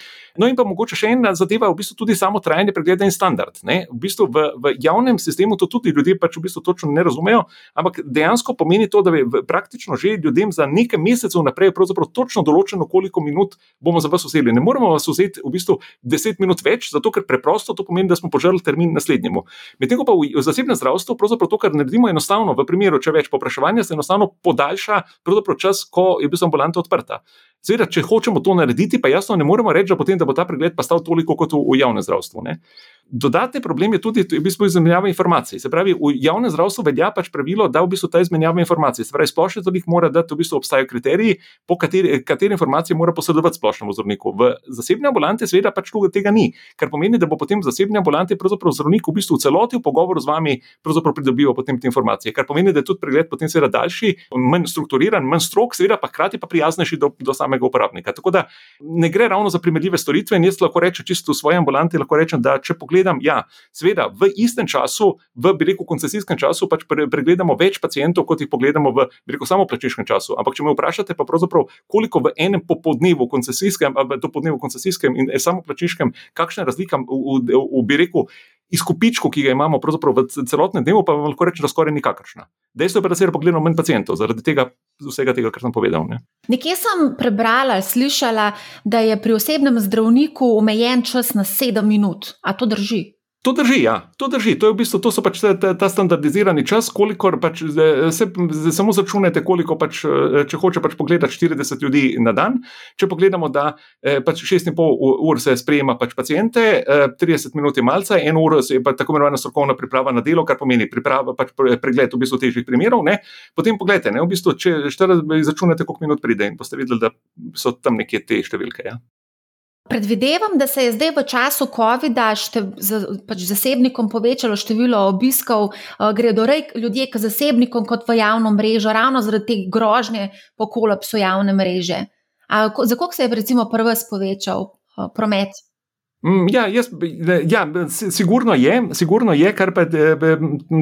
No in pa mogoče še ena zadeva, v bistvu tudi samo trajanje pregleda in standard. Ne? V bistvu v, v javnem sistemu to tudi ljudje pač v bistvu točno ne razumejo, ampak dejansko pomeni to, da je praktično že ljudem za nekaj mesecev naprej točno določeno, koliko minut bomo za vas vzeli. Ne moremo vas vzeti v bistvu 10 minut več, zato ker preprosto to pomeni, da smo požrli termin naslednji naslednjemu. Medtem ko pa v, zasebnem zdravstvu, pravzaprav to, kar naredimo, je enostavno, v primeru, če več popraševanja, se enostavno podaljša čas, ko je bila ambulanta odprta. Seveda, če hočemo to narediti, pa jasno ne moremo reči, da, potem, da bo ta pregled pa stal toliko kot v, v javnem zdravstvu. Ne? Dodatni problem je tudi v bistvu izmenjava informacij. Se pravi, v javnem zdravstvu velja pač pravilo, da v bistvu ta izmenjava informacij. Se pravi, splošni zdravnik mora dati, v bistvu obstajajo kriteriji, po kateri, katere informacije mora posredovati splošnemu zdravniku. V zasebni ambulanti seveda pač tega ni, kar pomeni, da bo potem v zasebni ambulanti zdravnik v bistvu v celoti v pogovoru z vami pridobival te informacije. Kar pomeni, da je tudi pregled potem seveda daljši, manj strukturiran, manj strok, seveda pa hkrati pa prijaznejši do, do samega uporabnika. Tako da ne gre ravno za primerljive storitve. In jaz lahko rečem, čisto v svoji ambulanti, lahko rečem, da če pogledam, ja, seveda v istem času, v reku koncesijskem času, pač pre, pregledamo več pacijentov, kot jih pogledamo v reku samoplačniškem času. Ampak če me vprašate, pa pravzaprav koliko v enem popoldnevu koncesijskem, ali koncesijskem in samoplačniškem, kakšna je razlika v, v, v, v, v reku izkupičku, ki ga imamo v celotnem dnevu, pa lahko rečem, da skoraj nikakršna. Dejstvo je, da se je pogledalo manj pacijentov zaradi tega, vsega tega, kar sem povedal. Ne. Nekje sem prebrala, slišala, da je pri osebnem zdravniku omejen čas na sedem minut. A to drži? To drži, ja, to drži. To, v bistvu, to so pač ta, ta, ta standardizirani čas, koliko pač, se, se samo začunete, koliko pač, če hoče pač pogledati 40 ljudi na dan. Če pogledamo, da eh, pač 6,5 ur se sprejema pač pacijente, 30 eh, minut je malce, en uro je pa tako imenovana strokovna priprava na delo, kar pomeni priprava, pač pregled v bistvu težjih primerov. Ne. Potem pogledajte, v bistvu, če 40 začunete, koliko minut pride in boste videli, da so tam nekje te številke. Ja. Predvidevam, da se je zdaj v času COVID-a pač zasebnikom povečalo število obiskov, uh, gredo ljudje k zasebnikom kot v javno mrežo, ravno zaradi te grožnje po kolapsu javne mreže. Za koliko se je, recimo, prvi povečal uh, promet? Mm, ja, jaz, ja, sigurno je, sigurno je, kar pa je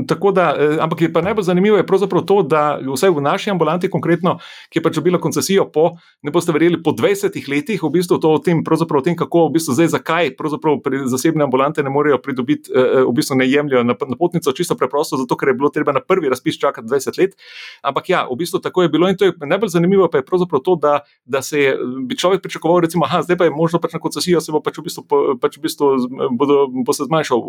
tako, da, e, ampak je pa najbolj zanimivo je pravzaprav to, da vse v naši ambulanti, konkretno, ki je pač dobila koncesijo po, ne boste verjeli, po 20 letih, v bistvu to o tem, pravzaprav o tem, kako, v bistvu zdaj, zakaj pravzaprav zasebne ambulante ne morejo pridobiti, e, e, v bistvu ne jemljajo napotnico, čisto preprosto, zato ker je bilo treba na prvi razpis čakati 20 let. Ampak ja, v bistvu tako je bilo in to je najbolj zanimivo, pa je pravzaprav to, da, da se je, človek pričakoval, recimo, aha, zdaj pa je možno pač na koncesijo, se bo pač v bistvu pač v bistvu bodo, bo se zmanjšal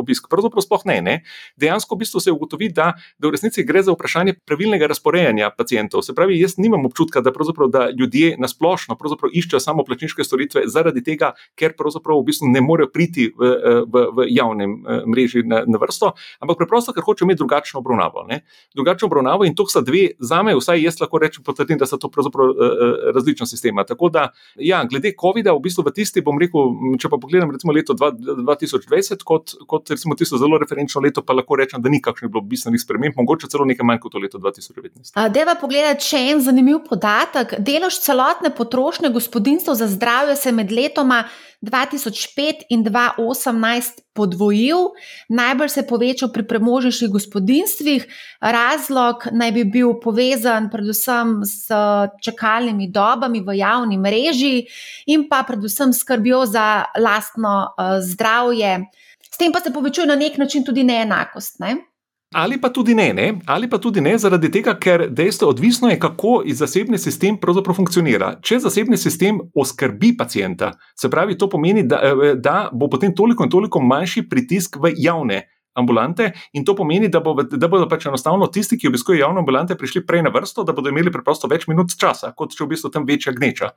obisk. Pravzaprav sploh ne, ne. Dejansko v bistvu se ugotovi, da, da v resnici gre za vprašanje pravilnega razporejanja pacijentov. Se pravi, jaz nimam občutka, da, da ljudje nasplošno iščejo samo plačniške storitve zaradi tega, ker pravzaprav v bistvu ne morejo priti v, v, v javnem mreži na, na vrsto, ampak preprosto, ker hočejo imeti drugačno obravnavo. Ne. Drugačno obravnavo in to sta dve, za me, vsaj jaz lahko rečem, potrdim, da so to pravzaprav različna sistema. Tako da, ja, glede COVID-a, v bistvu v tisti, bom rekel, če pa pogledam recimo leto 2020, kot, kot recimo tisto zelo referenčno leto, pa lahko rečem, da ni kakšnih bilo bistvenih sprememb, mogoče celo nekaj manj kot to leto 2019. Deva pogledati še en zanimiv podatek. Delež celotne potrošnje gospodinstv za zdravje se med letoma 2005 in 2018 podvojil, najbolj se je povečal pri premožnejših gospodinstvih. Razlog naj bi bil povezan predvsem s čakalnimi dobami v javni mreži in pa predvsem skrbjo za lastno uh, zdravje. S tem pa se povečuje na nek način tudi neenakost. Ne? Ali pa tudi ne, ne, ali pa tudi ne, zaradi tega, ker dejstvo odvisno je, kako zasebni sistem pravzaprav funkcionira. Če zasebni sistem oskrbi pacijenta, se pravi, to pomeni, da, eh, da bo potem toliko in toliko manjši pritisk v javne ambulante in to pomeni, da, bo, da bodo pač enostavno tisti, ki obiskujejo javne ambulante, prišli prej na vrsto, da bodo imeli preprosto več minut časa, kot če v bistvu tam večja gneča.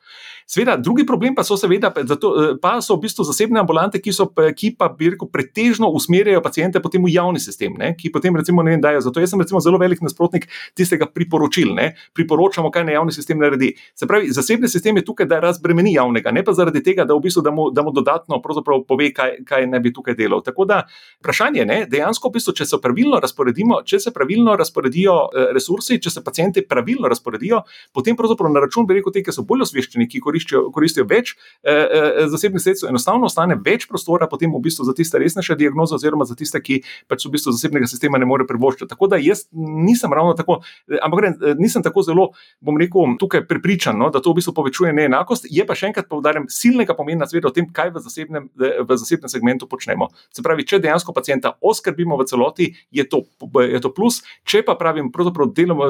Sveda, drugi problem pa so seveda, zato, pa so v bistvu zasebne ambulante, ki, so, ki pa bi rekel, pretežno usmerjajo pacijente potem v javni sistem, ne, ki potem recimo ne vem, dajo. Zato jaz sem recimo zelo velik nasprotnik tistega priporočil, ne, priporočamo, kaj naj javni sistem naredi. Se pravi, zasebni sistem je tukaj, da razbremeni javnega, ne pa zaradi tega, da v bistvu da mu, da mu dodatno pove, kaj, kaj ne bi tukaj delal. Tako da vprašanje je, dejansko, v bistvu, če se pravilno razporedimo, če se pravilno razporedijo eh, resursi, če se pacijenti pravilno razporedijo, potem pravzaprav na račun, bi rekel, te, ki so bolj osveščeni, ki koristijo, koristijo več eh, eh, zasebnih sredstev, enostavno ostane več prostora potem v bistvu za tiste resnejše diagnoze, oziroma za tiste, ki pač v bistvu zasebnega sistema ne more privoščiti. Tako da jaz nisem ravno tako, ampak nisem tako zelo, bom rekel, tukaj prepričan, no, da to v bistvu povečuje neenakost. Je pa še enkrat povdarjam, silnega pomena zveda o tem, kaj v zasebnem, v zasebnem segmentu počnemo. Se pravi, če dejansko pacijenta oskrbimo v celoti, je to, je to plus. Če pa pravim, pravzaprav delamo,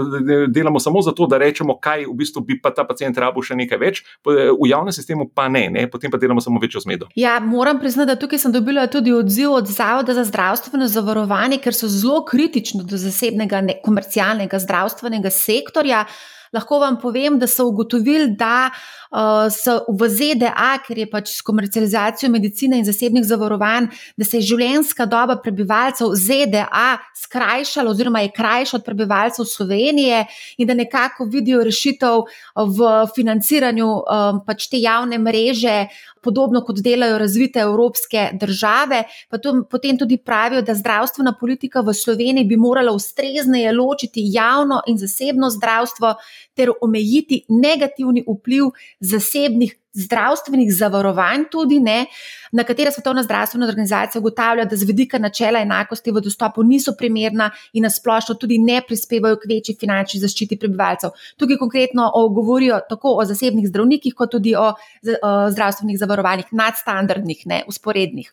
delamo samo zato, da rečemo, kaj v bistvu bi pa ta pacijent rabil še nekaj več, v javnem sistemu pa ne, ne, potem pa delamo samo večjo zmedo. Ja, moram priznati, da tukaj sem dobila tudi odziv od Zavoda za zdravstveno zavarovanje, ker so zelo kritični do zasebnega, komercialnega zdravstvenega sektorja. Lahko vam povem, da so ugotovili, da uh, so v ZDA, ker je pač s komercializacijo medicine in zasebnih zavarovanj, da se je življenjska doba prebivalcev ZDA skrajšala, oziroma je krajša od prebivalcev Slovenije, in da nekako vidijo rešitev v financiranju um, pač te javne mreže. Podobno kot delajo razvite evropske države, pa to, potem tudi pravijo, da zdravstvena politika v Sloveniji bi morala ustrezneje ločiti javno in zasebno zdravstvo ter omejiti negativni vpliv zasebnih zdravstvenih zavarovanj, tudi ne, na katere Svetovna zdravstvena organizacija ugotavlja, da z vidika načela enakosti v dostopu niso primerna in nasplošno tudi ne prispevajo k večji finančni zaščiti prebivalcev. Tukaj konkretno o, govorijo tako o zasebnih zdravnikih, kot tudi o, o zdravstvenih zavarovanjih, nadstandardnih, ne usporednih.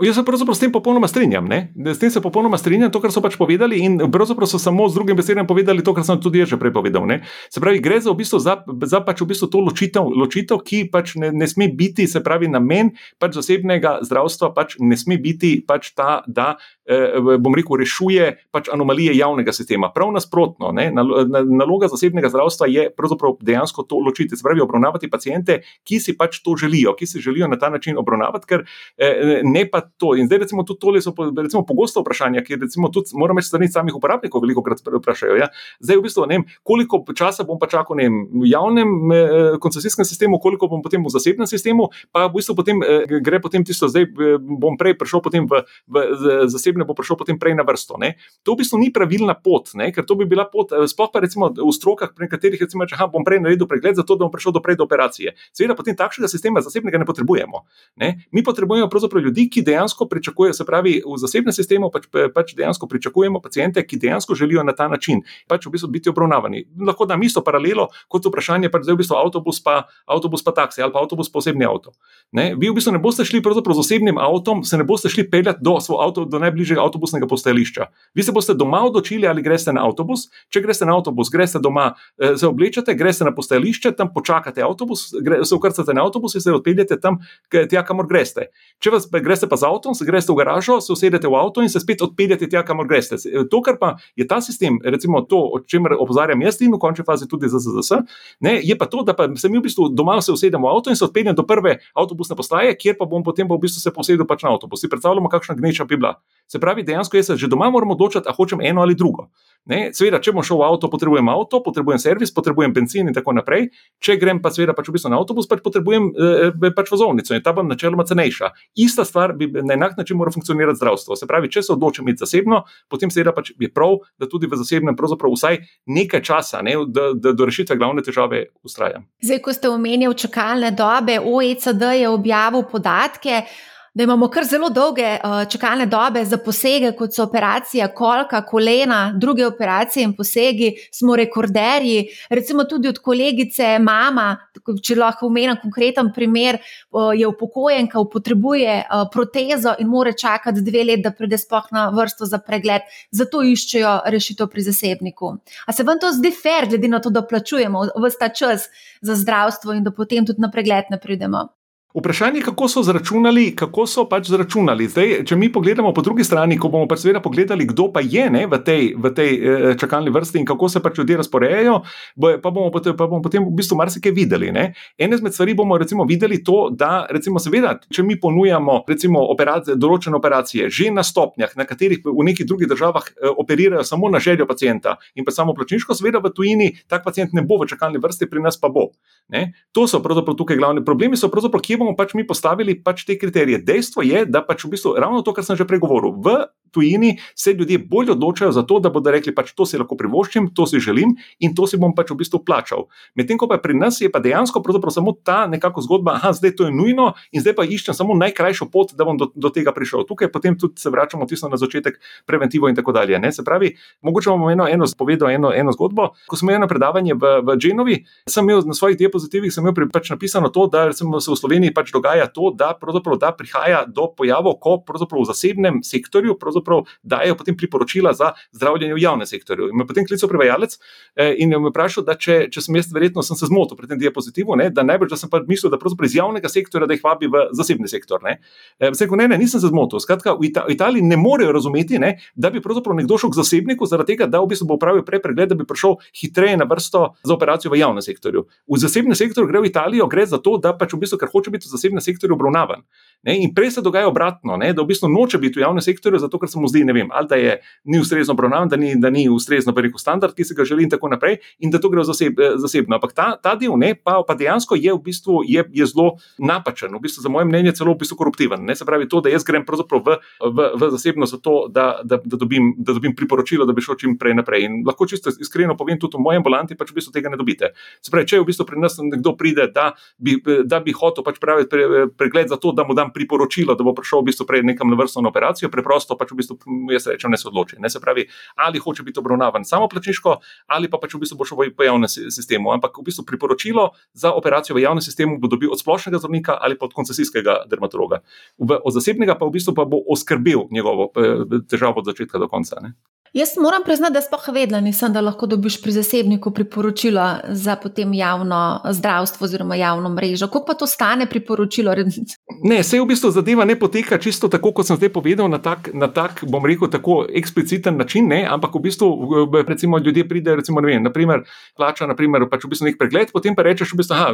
Jaz se pravzaprav s tem popolnoma strinjam. Ne? S tem se popolnoma strinjam, to, kar so pač povedali, in pravzaprav so samo z drugim besedami povedali to, kar sem tudi jaz že prej povedal. Ne? Se pravi, gre za, v bistvu, za, za pač v bistvu to ločitev, ločitev ki pač ne, ne sme biti, se pravi, namen pač zasebnega zdravstva pač ne sme biti pač ta, da bom rekel, rešuje pač anomalije javnega sistema. Prav nasprotno, ne, naloga zasebnega zdravstva je dejansko to ločiti, se pravi, obravnavati pacijente, ki si pač to želijo, ki si želijo na ta način obravnavati, ker eh, ne pa to. In zdaj, recimo, tudi tole so recimo, pogosto vprašanja, ki recimo tudi moram reči, strani samih uporabnikov veliko krat vprašajo. Ja. Zdaj, v bistvu, ne vem, koliko časa bom pa čakal vem, v javnem eh, koncesijskem sistemu, koliko bom potem v zasebnem sistemu, pa v bistvu potem gre potem tisto, zdaj bom prej prišel potem v, v zasebnem osebne bo prišel potem prej na vrsto. Ne? To v bistvu ni pravilna pot, ne? ker to bi bila pot, eh, sploh pa recimo v strokah, pri katerih recimo, če bom prej naredil pregled, zato da bom prišel do prej do operacije. Seveda potem takšnega sistema zasebnega ne potrebujemo. Ne? Mi potrebujemo pravzaprav ljudi, ki dejansko pričakuje, se pravi, v zasebnem sistemu pač, pač dejansko pričakujemo pacijente, ki dejansko želijo na ta način pač v bistvu biti obravnavani. Lahko da isto paralelo kot vprašanje, pa zdaj v bistvu avtobus pa, avtobus pa taksi ali pa avtobus pa osebni avto. Ne? Vi v bistvu ne boste šli z osebnim avtom, se ne boste šli peljati do, avto, do najbližjega avtobusnega postajališča. Vi se boste doma odločili, ali greste na avtobus. Če greste na avtobus, greste doma, eh, se oblečete, greste na postajališče, tam počakate avtobus, gre, se ukrcate na avtobus in se odpeljete tam, tja, kamor greste. Če vas greste pa z avtom, se greste v garažo, se usedete v avto in se spet odpeljete tja, kamor greste. To, kar pa je ta sistem, recimo to, o čemer opozarjam jaz in v končni fazi tudi ZZS, ne, je pa to, da pa se mi v bistvu doma se usedemo v avto in se odpeljem do prve avtobusne postaje, kjer pa bom potem pa v bistvu se posedel pač na avtobus. Si predstavljamo, kakšna gneča bi bila. Se pravi, dejansko jaz že doma moram odločiti, ali hočem eno ali drugo. Ne, seveda, če bom šel v avto, potrebujem avto, potrebujem servis, potrebujem benzin in tako naprej. Če grem pa seveda pač v bistvu na avtobus, pač potrebujem eh, pač vozovnico in ta bo načeloma cenejša. Ista stvar bi na enak način mora funkcionirati zdravstvo. Se pravi, če se odločim iti zasebno, potem seveda pač je prav, da tudi v zasebnem pravzaprav vsaj nekaj časa, ne, da, da do rešitve glavne težave ustrajam. Zdaj, ko ste omenjali čakalne dobe, OECD je objavil podatke da imamo kar zelo dolge uh, čakalne dobe za posege, kot so operacija kolka, kolena, druge operacije in posegi, smo rekorderji. Recimo tudi od kolegice, mama, če lahko omenim konkreten primer, uh, je upokojenka, potrebuje uh, protezo in more čakati dve leti, da pride sploh na vrsto za pregled, zato iščejo rešitev pri zasebniku. A se vam to zdi fair, glede na to, da plačujemo vsta čas za zdravstvo in da potem tudi na pregled ne pridemo? Vprašanje je, kako so zračunali, kako so pač zračunali. Zdaj, če mi pogledamo po drugi strani, ko bomo pač seveda pogledali, kdo pa je ne, v, tej, v tej eh, čakalni vrsti in kako se pač ljudje razporejajo, pa bomo, potem, pa bomo potem v bistvu marsikaj videli. Ne. Ene izmed stvari bomo recimo videli to, da recimo seveda, če mi ponujamo recimo operacije, določene operacije že na stopnjah, na katerih v nekih drugih državah eh, operirajo samo na željo pacijenta in pa samo plačniško, seveda v tujini tak pacijent ne bo v čakalni vrsti, pri nas pa bo. Ne. To so pravzaprav tukaj glavni problemi, so pravzaprav, kje bomo pač mi postavili pač te kriterije. Dejstvo je, da pač v bistvu ravno to, kar sem že pregovoril, v tujini se ljudje bolj odločajo za to, da bodo rekli, pač to si lahko privoščim, to si želim in to si bom pač v bistvu plačal. Medtem ko pa pri nas je pa dejansko samo ta nekako zgodba, da zdaj to je nujno in zdaj pa iščem samo najkrajšo pot, da bom do, do tega prišel. Tukaj potem tudi se vračamo tisto na začetek, preventivo in tako dalje. Ne? Se pravi, mogoče bom eno, eno povedal eno, eno zgodbo. Ko sem imel na predavanje v, v Genovi, sem imel na svojih diapozitivih pač napisano to, da se v Sloveniji pač dogaja to, da, da prihaja do pojavov, ko v zasebnem sektorju dajo potem priporočila za zdravljenje v javnem sektorju. In me potem klical prevajalec eh, in me vprašal, da če, če sem jaz, verjetno sem se zmotil pri tem diapozitivu, ne, da najbrž da sem pa mislil, da iz javnega sektorja da jih vabi v zasebni sektor. Ne. Eh, rekel, ne, ne, nisem se zmotil. Skratka, v, Ita v Italiji ne morejo razumeti, ne, da bi nekdo šel k zasebniku zaradi tega, da v bistvu bo upravil prej pregled, da bi prišel hitreje na vrsto za operacijo v javnem sektorju. V zasebnem sektorju gre v Italijo, gre za to, da pač v bistvu, ker hoče biti v zasebnem sektorju obravnavan. Ne, in prej se dogaja obratno, ne, da v bistvu noče biti v javnem sektorju, zato ker se mu zdi, ne vem, ali da je ni ustrezno obravnavan, da ni, da ni ustrezno rekel, standard, ki se ga želi, in tako naprej, in da to gre zaseb, zasebno. Ampak ta, ta del ne, pa, pa dejansko je v bistvu je, je zelo napačen, v bistvu, za moje mnenje, celo v bistvu koruptiven. Ne, se pravi, to, da jaz grem v, v, v zasebno zato, da, da, da, dobim, da dobim priporočilo, da bi šel čim prej naprej. In lahko čisto iskreno povem, tudi v mojem volanti pač v bistvu tega ne dobite. Se pravi, če v bistvu pri nas nekdo pride, da bi, da bi hotel pač praviti pre, pregled za to, da mu dam priporočilo, da bo prišel v bistvu prej nekam na vrsto na operacijo, preprosto pač v bistvu jaz rečem, ne se odloči. Ne se pravi, ali hoče biti obravnavan samo plačniško, ali pa pač v bistvu bo šel v javnem sistemu. Ampak v bistvu priporočilo za operacijo v javnem sistemu bo dobil od splošnega zdravnika ali pa od koncesijskega dermatologa. V, od zasebnega pa v bistvu pa bo oskrbel njegovo eh, težavo od začetka do konca. Ne. Jaz moram priznati, da sploh vedela nisem, da lahko dobiš pri zasebniku priporočila za potem javno zdravstvo oziroma javno mrežo. Koliko pa to stane priporočilo? Ne, se v bistvu zadeva ne poteka čisto tako, kot sem zdaj povedal, na tak, na tak bom rekel, tako ekspliciten način, ne, ampak v bistvu recimo, ljudje pridejo, recimo, ne vem, naprimer, plača naprimer, pač v bistvu nek pregled, potem pa rečeš, v bistvu, aha,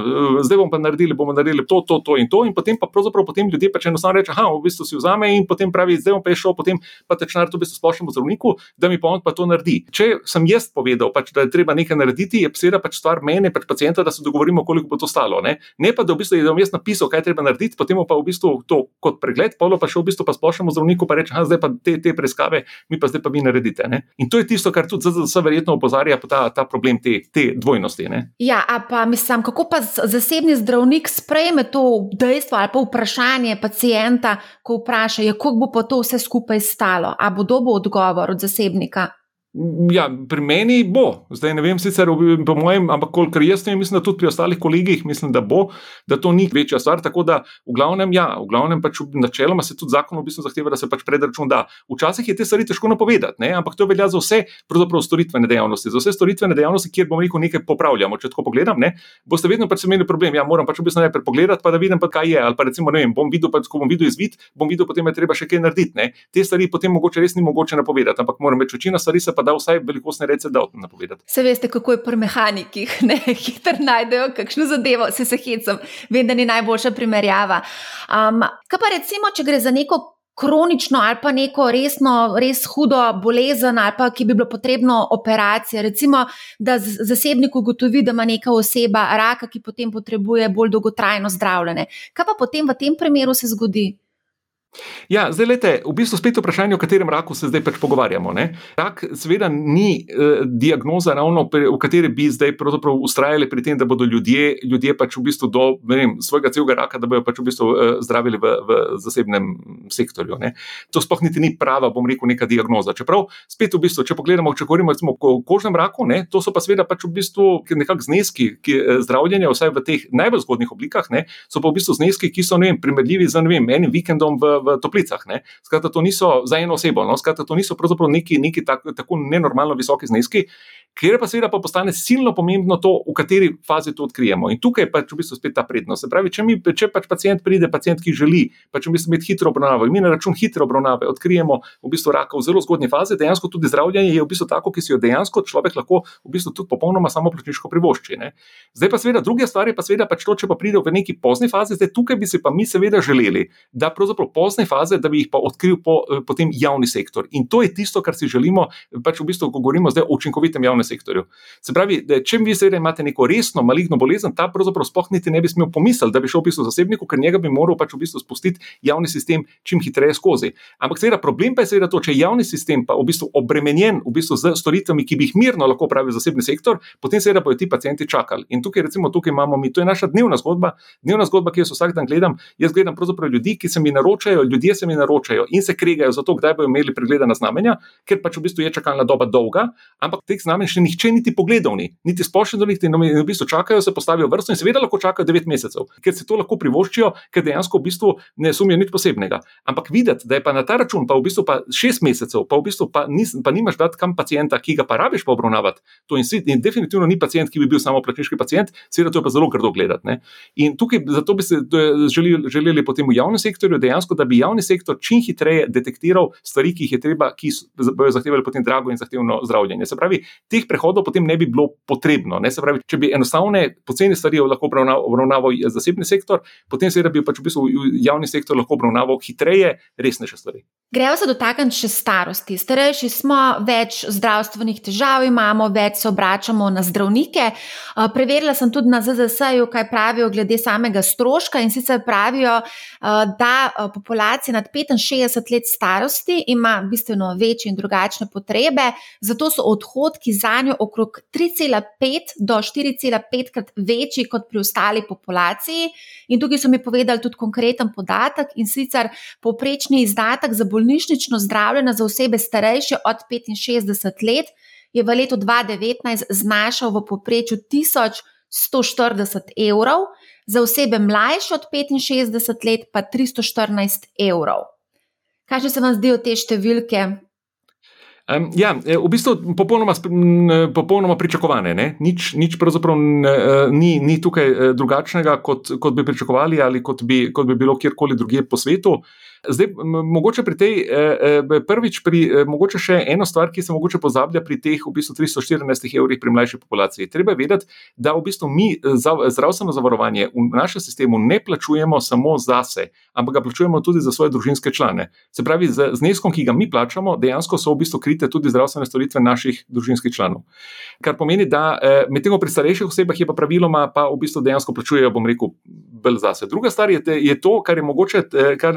zdaj bomo pa naredili, bomo naredili to, to, to in to, in potem pa pravzaprav potem ljudje pač enostavno rečejo, aha, v bistvu si vzame in potem pravi, zdaj bom pa šel, potem pa tečnar to v bistvu splošnemu zdravniku mi pa on pa to naredi. Če sem jaz povedal, pač, da je treba nekaj narediti, je seveda pač stvar mene, pač pacijenta, da se dogovorimo, koliko bo to stalo. Ne, ne pa, da v bistvu, da bom jaz napisal, kaj treba narediti, potem pa v bistvu to kot pregled, pa pa še v bistvu pa splošnemu zdravniku pa reče, zdaj pa te, te preiskave, mi pa zdaj pa vi naredite. Ne? In to je tisto, kar tudi ZZS verjetno opozarja, ta, ta problem te, te dvojnosti. Ne? Ja, a pa mislim, kako pa zasebni zdravnik sprejme to dejstvo ali pa vprašanje pacijenta, ko vpraša, ja, kako bo pa to vse skupaj stalo, a bo dobo odgovor od zasebnika. Ja, pri meni bo, zdaj ne vem, sicer po mojem, ampak kolikor jaz ne mislim, da tudi pri ostalih kolegih, mislim, da bo, da to ni večja stvar. Tako da, v glavnem, ja, v glavnem pač načeloma se tudi zakon v bistvu zahteva, da se pač predračun da. Včasih je te stvari težko napovedati, ne? ampak to velja za vse, pravzaprav storitvene dejavnosti. Za vse storitvene dejavnosti, kjer bomo rekel nekaj popravljamo. Če tako pogledam, ne, boste vedno pač imeli problem. Ja, moram pač v bistvu najprej pogledati, pa da vidim, pa kaj je. Ali pa recimo, ne vem, bom videl, pa ko bom videl izvid, bom videl, potem je treba še kaj narediti. Ne? Te stvari potem mogoče res ni mogoče napovedati, ampak moram reči, večina stvari se pa da vsaj velikostne rece da napovedati. Se veste, kako je pri mehanikih, ne hitro najdejo kakšno zadevo, se se hecam, vem, da ni najboljša primerjava. Um, kaj pa recimo, če gre za neko. Kronično ali pa neko resno, res hudo bolezen, ali pa ki bi bilo potrebno operacije. Recimo, da zasebnik ugotovi, da ima neka oseba raka, ki potem potrebuje bolj dolgotrajno zdravljenje. Kaj pa potem v tem primeru se zgodi? Ja, zdaj, lete, v bistvu spet vprašanje, o katerem raku se zdaj pač pogovarjamo. Ne? Rak, seveda, ni eh, diagnoza, ravno v kateri bi zdaj ustrajali pri tem, da bodo ljudje, ljudje pač v bistvu do vem, svojega celega raka, da bodo pač v bistvu eh, zdravili v, v zasebnem sektorju. Ne? To sploh niti ni prava, bom rekel, neka diagnoza. Čeprav, spet v bistvu, če pogledamo, če govorimo recimo, o kožnem raku, ne? to so pa seveda pač v bistvu nekakšni zneski, ki eh, zdravljenja, vsaj v teh najbolj zgodnih oblikah, ne? so pa v bistvu zneski, ki so vem, primerljivi z enim vikendom v v toplicah. Skratka, to niso za eno osebo, no? Skratka, to niso pravzaprav neki, neki tak, tako nenormalno visoki zneski, Ker pa seveda pa postane silno pomembno to, v kateri fazi to odkrijemo. In tukaj je pač v bistvu spet ta prednost. Se pravi, če, mi, če pač pacijent pride, pacijent, ki želi, pač v bistvu imeti hitro obravnavo, in mi na račun hitre obravnave odkrijemo v bistvu raka v zelo zgodnji fazi, dejansko tudi zdravljenje je v bistvu tako, ki si jo dejansko človek lahko v bistvu tudi popolnoma samoplačniško privošči. Ne? Zdaj pa seveda druge stvari, pa seveda pač to, če pa pride v neki pozni fazi, zdaj tukaj bi si pa mi seveda želeli, da pravzaprav pozne faze, da bi jih pa odkril po, potem javni sektor. In to je tisto, kar si želimo, pač v bistvu, ko govorimo zdaj o učinkovitem javnem sektorju. Se pravi, da če vi seveda imate neko resno maligno bolezen, ta pravzaprav sploh niti ne bi smel pomisliti, da bi šel v bistvu zasebniku, ker njega bi moral pač v bistvu spustiti javni sistem čim hitreje skozi. Ampak seveda problem pa je seveda to, če je javni sistem pa v bistvu obremenjen v bistvu z storitvami, ki bi jih mirno lahko pravil zasebni sektor, potem seveda bodo ti pacijenti čakali. In tukaj recimo tukaj imamo mi, to je naša dnevna zgodba, dnevna zgodba, ki jo vsak dan gledam. Jaz gledam pravzaprav ljudi, ki se mi naročajo, ljudje se mi naročajo in se kregajo za to, kdaj bodo imeli pregledana znamenja, ker pač v bistvu je čakalna doba dolga, ampak teh znamenj še nihče niti pogledal, ni. niti splošni zdravniki, in v bistvu čakajo, se postavijo vrsto in seveda lahko čakajo 9 mesecev, ker se to lahko privoščijo, ker dejansko v bistvu ne sumijo nič posebnega. Ampak videti, da je pa na ta račun, pa v bistvu pa 6 mesecev, pa v bistvu pa, nis, pa nimaš dati kam pacijenta, ki ga pa rabiš pa obravnavati, to in, in definitivno ni pacijent, ki bi bil samo plačniški pacijent, seveda to je pa zelo grdo gledati. Ne? In tukaj zato bi se želeli, želeli potem v javnem sektorju dejansko, da bi javni sektor čim hitreje detektiral stvari, ki jih je treba, ki bodo zahtevali potem drago in zahtevno zdravljenje. Se pravi, teh prehodov potem ne bi bilo potrebno. Ne? Se pravi, če bi enostavne, poceni stvari lahko obravnaval zasebni sektor, potem seveda bi pač v bistvu javni sektor lahko obravnaval hitreje, resnejše stvari. Gremo se dotakniti še starosti. Starejši smo, več zdravstvenih težav imamo, več se obračamo na zdravnike. Preverila sem tudi na ZZS-ju, kaj pravijo glede samega stroška in sicer pravijo, da populacija nad 65 let starosti ima bistveno večje in drugačne potrebe, zato so odhodki za njo okrog 3,5 do 4,5 krat večji kot pri ostali populaciji. In tukaj so mi povedali tudi konkreten podatek in sicer povprečni izdatek za bolnišnično zdravljenje za osebe starejše od 65 let je v letu 2019 znašal v povprečju 1140 evrov, za osebe mlajše od 65 let pa 314 evrov. Kaj se vam zdijo te številke? Um, ja, e, v bistvu popolnoma, popolnoma pričakovane. Ne? Nič, nič pravzaprav ne, ni, ni tukaj e, drugačnega, kot, kot bi pričakovali ali kot bi, kot bi bilo kjerkoli drugje po svetu. Zdaj, mogoče pri tej, eh, eh, prvič, pri, eh, mogoče še eno stvar, ki se mogoče pozablja pri teh v bistvu 314 evrih pri mlajši populaciji. Treba vedeti, da v bistvu mi za zdravstveno zavarovanje v našem sistemu ne plačujemo samo za sebe, ampak ga plačujemo tudi za svoje družinske člane. Se pravi, z zneskom, ki ga mi plačamo, dejansko so v bistvu krite tudi zdravstvene storitve naših družinskih članov. Kar pomeni, da medtem pri starejših osebah je pa praviloma, pa v bistvu dejansko plačujejo, bom rekel, bolj zase. Druga stvar je, je to, kar je mogoče, kar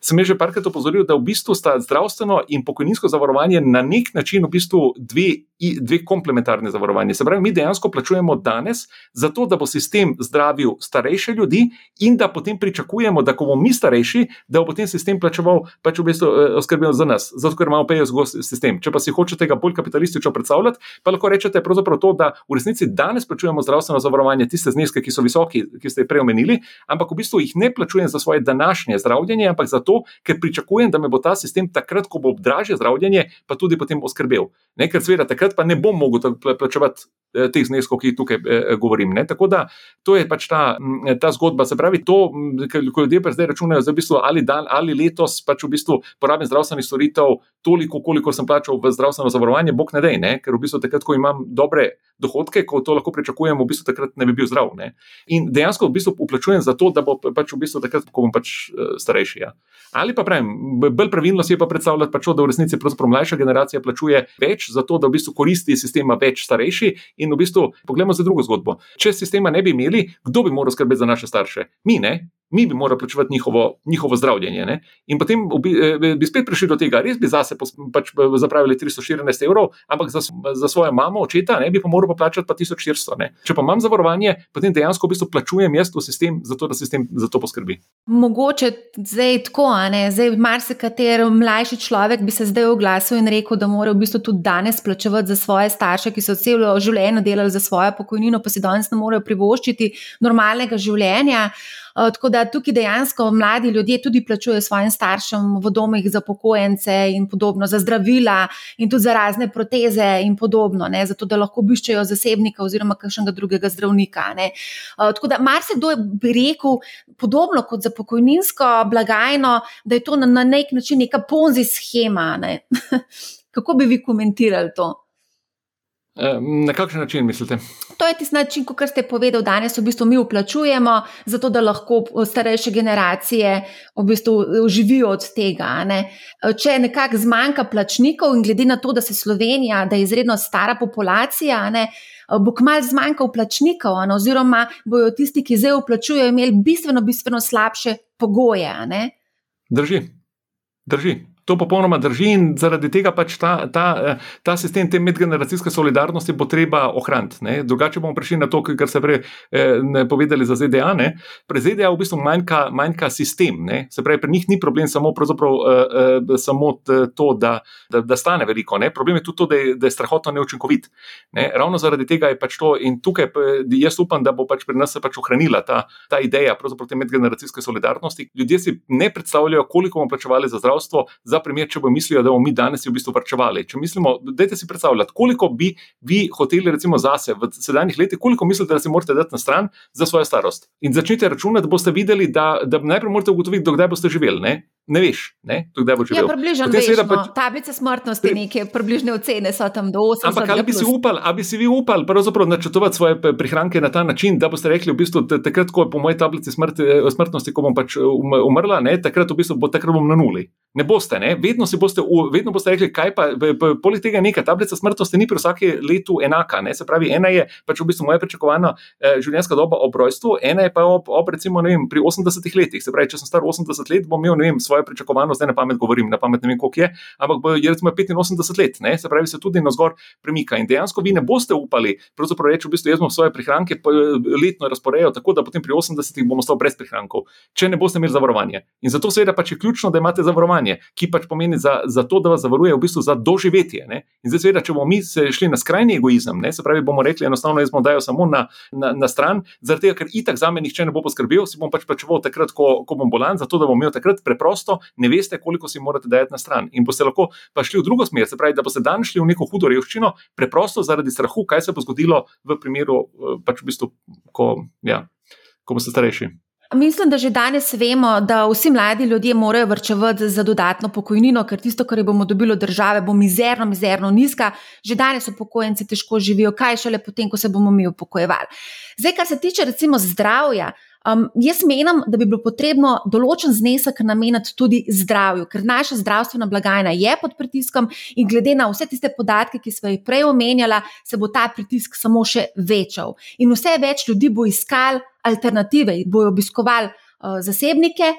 sem že parkrat opozoril, da v bistvu sta zdravstveno in pokojninsko zavarovanje na nek način v bistvu dve, dve komplementarne zavarovanje. Se pravi, mi dejansko plačujemo danes za to, da bo sistem zdravil starejše ljudi in da potem pričakujemo, da ko bomo mi starejši, da bo potem sistem plačeval, pač v bistvu oskrbel za nas, zato ker imamo PSG sistem. Če pa si hočete ga bolj kapitalistično predstavljati, pa lahko rečete pravzaprav to, da v resnici danes plačujemo zdravstveno zavarovanje tiste zneske, ki so visoki, ki ste jih prej omenili, ampak v bistvu jih ne plačujem za svoje današnje zdravljenje, ampak zato, ker pričakujem, da me bo ta sistem takrat, ko bo dražje zdravljenje, pa tudi potem oskrbel. Ne, ker seveda takrat pa ne bom mogel plačevati eh, teh zneskov, ki jih tukaj eh, govorim. Ne. Tako da to je pač ta, ta zgodba. Se pravi, to, ko ljudje pa zdaj računajo, da v bistvu ali, dan, ali letos pač v bistvu porabim zdravstvenih storitev toliko, koliko sem plačal v zdravstveno zavarovanje, bog ne dej, ne. ker v bistvu takrat, ko imam dobre dohodke, ko to lahko pričakujem, v bistvu takrat ne bi bil zdrav. Ne. In dejansko v bistvu uplačujem za to, da bo pač v bistvu takrat, ko bom pač uh, starejši. Ja. Ali pa pravim, bolj pravilno si je pa predstavljati, pač, da v resnici mlajša generacija plačuje več za to, da v bistvu koristi sistema več starejši. In v bistvu, poglejmo za drugo zgodbo. Če sistema ne bi imeli, kdo bi moral skrbeti za naše starše? Mi ne mi bi morali plačevati njihovo, njihovo zdravljenje. Ne? In potem bi, eh, bi spet prišli do tega, res bi zase pač zapravili 314 evrov, ampak za, za svojo mamo, očeta, ne bi pa moral plačati pa 1400. Ne? Če pa imam zavarovanje, potem dejansko v bistvu plačujem jaz v sistem, zato da sistem za to poskrbi. Mogoče zdaj tako, zdaj marsikater mlajši človek bi se zdaj oglasil in rekel, da mora v bistvu tudi danes plačevati za svoje starše, ki so celo življenje delali za svojo pokojnino, pa si danes ne morejo privoščiti normalnega življenja. Eh, tako da tukaj dejansko mladi ljudje tudi plačujejo svojim staršem v domih za pokojence in podobno, za zdravila in tudi za razne proteze in podobno, ne, zato da lahko obiščejo zasebnika oziroma kakšnega drugega zdravnika. Ne. Eh, tako da marsikdo bi rekel, podobno kot za pokojninsko blagajno, da je to na, na nek način neka ponzi schema. Ne. Kako bi vi komentirali to? Na kakšen način mislite? To je tisti način, kot ste povedali, danes v bistvu mi uplačujemo, zato da lahko starejše generacije v bistvu živijo od tega. Ne? Če nekako zmanjka plačnikov in glede na to, da se Slovenija, da je izredno stara populacija, ne, bo kmalo zmanjkal plačnikov, ne? oziroma bojo tisti, ki zdaj uplačujejo, imeli bistveno, bistveno slabše pogoje. Ne? Drži. Drži. To popolnoma drži in zaradi tega pač ta, ta, ta sistem te medgeneracijske solidarnosti bo treba ohraniti. Ne? Drugače bomo prišli na to, kar ste prej eh, povedali za ZDA. Ne? Pri ZDA v bistvu manjka, manjka sistem. Ne? Se pravi, pri njih ni problem samo, eh, eh, samo to, da, da, da stane veliko. Ne? Problem je tudi to, da je, da je strahotno neučinkovit. Ne? Ravno zaradi tega je pač to in tukaj jaz upam, da bo pač pri nas se pač ohranila ta, ta ideja medgeneracijske solidarnosti. Ljudje si ne predstavljajo, koliko bomo plačevali za zdravstvo za primer, če bo mislijo, da bomo mi danes v bistvu vrčevali. Če mislimo, dajte si predstavljati, koliko bi vi hoteli, recimo, zase v sedanjih letih, koliko mislite, da si morate dati na stran za svojo starost. In začnite računati, da boste videli, da, da najprej morate ugotoviti, dokdaj boste živeli. Ne veš, kdaj bo živelo. Ja, približno veš, no. pač, tablice smrtnosti, pri, neke približne ocene so tam do 80. Ampak ali bi si upal, ali bi si vi upal načrtovati svoje prihranke na ta način, da boste rekli, v bistvu, takrat, ko je po moji tablici smrt, smrtnosti, ko bom pač um, umrla, ne, takrat, v bistvu, bo, takrat bom na nuli. Ne boste, ne? Vedno, boste, vedno boste rekli, kaj pa, poleg tega neka tablica smrtnosti ni pri vsakem letu enaka. Ne? Se pravi, ena je pač v bistvu moja pričakovana eh, življenjska doba ob rojstvu, ena je pa ob, ob recimo, vem, pri 80 letih. Se pravi, če sem star 80 let, bom imel vem, svojo pričakovano, zdaj na pamet govorim, na pamet ne vem, koliko je, ampak je recimo 85 let, ne? se pravi, se tudi na zgor premika. In dejansko vi ne boste upali, pravzaprav reči, v bistvu jaz bom svoje prihranke letno razporejal tako, da potem pri 80 bom ostal brez prihrankov, če ne boste imeli zavarovanja. In zato seveda pač je ključno, da imate zavarovanje ki pač pomeni za, za to, da vas zavaruje v bistvu za doživetje. Ne? In zdaj, seveda, če bomo mi šli na skrajni egoizem, ne? se pravi, bomo rekli, enostavno, jaz bom dajal samo na, na, na stran, zaradi tega, ker itak za me nihče ne bo poskrbel, si bom pač plačeval takrat, ko, ko bom bolan, zato da bom imel takrat preprosto, ne veste, koliko si morate dajati na stran. In boste lahko pa šli v drugo smer, se pravi, da boste dan šli v neko hudo revščino, preprosto zaradi strahu, kaj se bo zgodilo v primeru, eh, pač v bistvu, ko, ja, ko boste starejši. Mislim, da že danes vemo, da vsi mladi ljudje morajo vrčevati za dodatno pokojnino, ker tisto, kar bomo dobili od države, bo mizerno, mizerno nizka. Že danes upokojenci težko živijo, kaj šele potem, ko se bomo mi upokojevali. Zdaj, kar se tiče recimo zdravja, Um, jaz menim, da bi bilo potrebno določen znesek nameniti tudi zdravju, ker naša zdravstvena blagajna je pod pritiskom in glede na vse tiste podatke, ki smo jih prej omenjala, se bo ta pritisk samo še večal. In vse več ljudi bo iskal alternative, bojo obiskovali uh, zasebnike.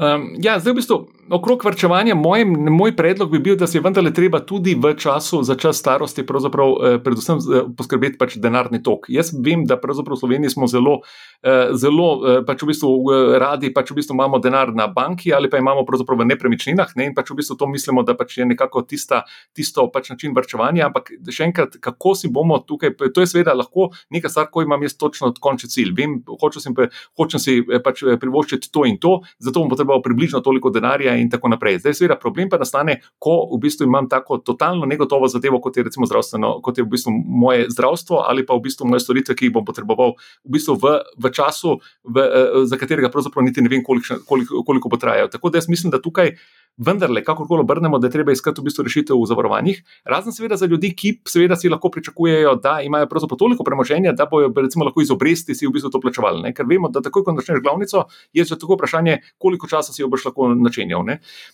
Um, ja, zdaj v bistvu okrog vrčevanja, moj, moj predlog bi bil, da se je vendarle treba tudi v času za čas starosti, eh, predvsem eh, poskrbeti pač denarni tok. Jaz vem, da pravzaprav Sloveniji smo zelo, eh, zelo pač v bistvu radi, pač v bistvu imamo denar na banki ali pa imamo pravzaprav v nepremičninah ne? in pač v bistvu to mislimo, da pač je nekako tista, tisto pač način vrčevanja. Ampak še enkrat, kako si bomo tukaj, to je seveda lahko nekaj stvar, ko imam jaz točno končni cilj. Vem, hočem si, hočem si pač privoščiti to in to, zato bom potreboval približno toliko denarja in tako naprej. Zdaj, seveda, problem pa nastane, ko v bistvu imam tako totalno negotovo zadevo, kot je recimo zdravstveno, kot je v bistvu moje zdravstvo ali pa v bistvu moje storitve, ki jih bom potreboval v, bistvu v, v času, v, eh, za katerega pravzaprav niti ne vem, koliko, koliko, koliko bo trajalo. Tako da jaz mislim, da tukaj vendarle, kakorkoli obrnemo, da je treba iskati v bistvu rešitev v zavarovanjih. Razen seveda za ljudi, ki seveda si lahko pričakujejo, da imajo pravzaprav toliko premoženja, da bojo recimo lahko iz obresti si v bistvu to plačevali. Ne? Ker vemo, da takoj, ko začneš glavnico, je že tako vprašanje, koliko časa si jo boš lahko načenjal.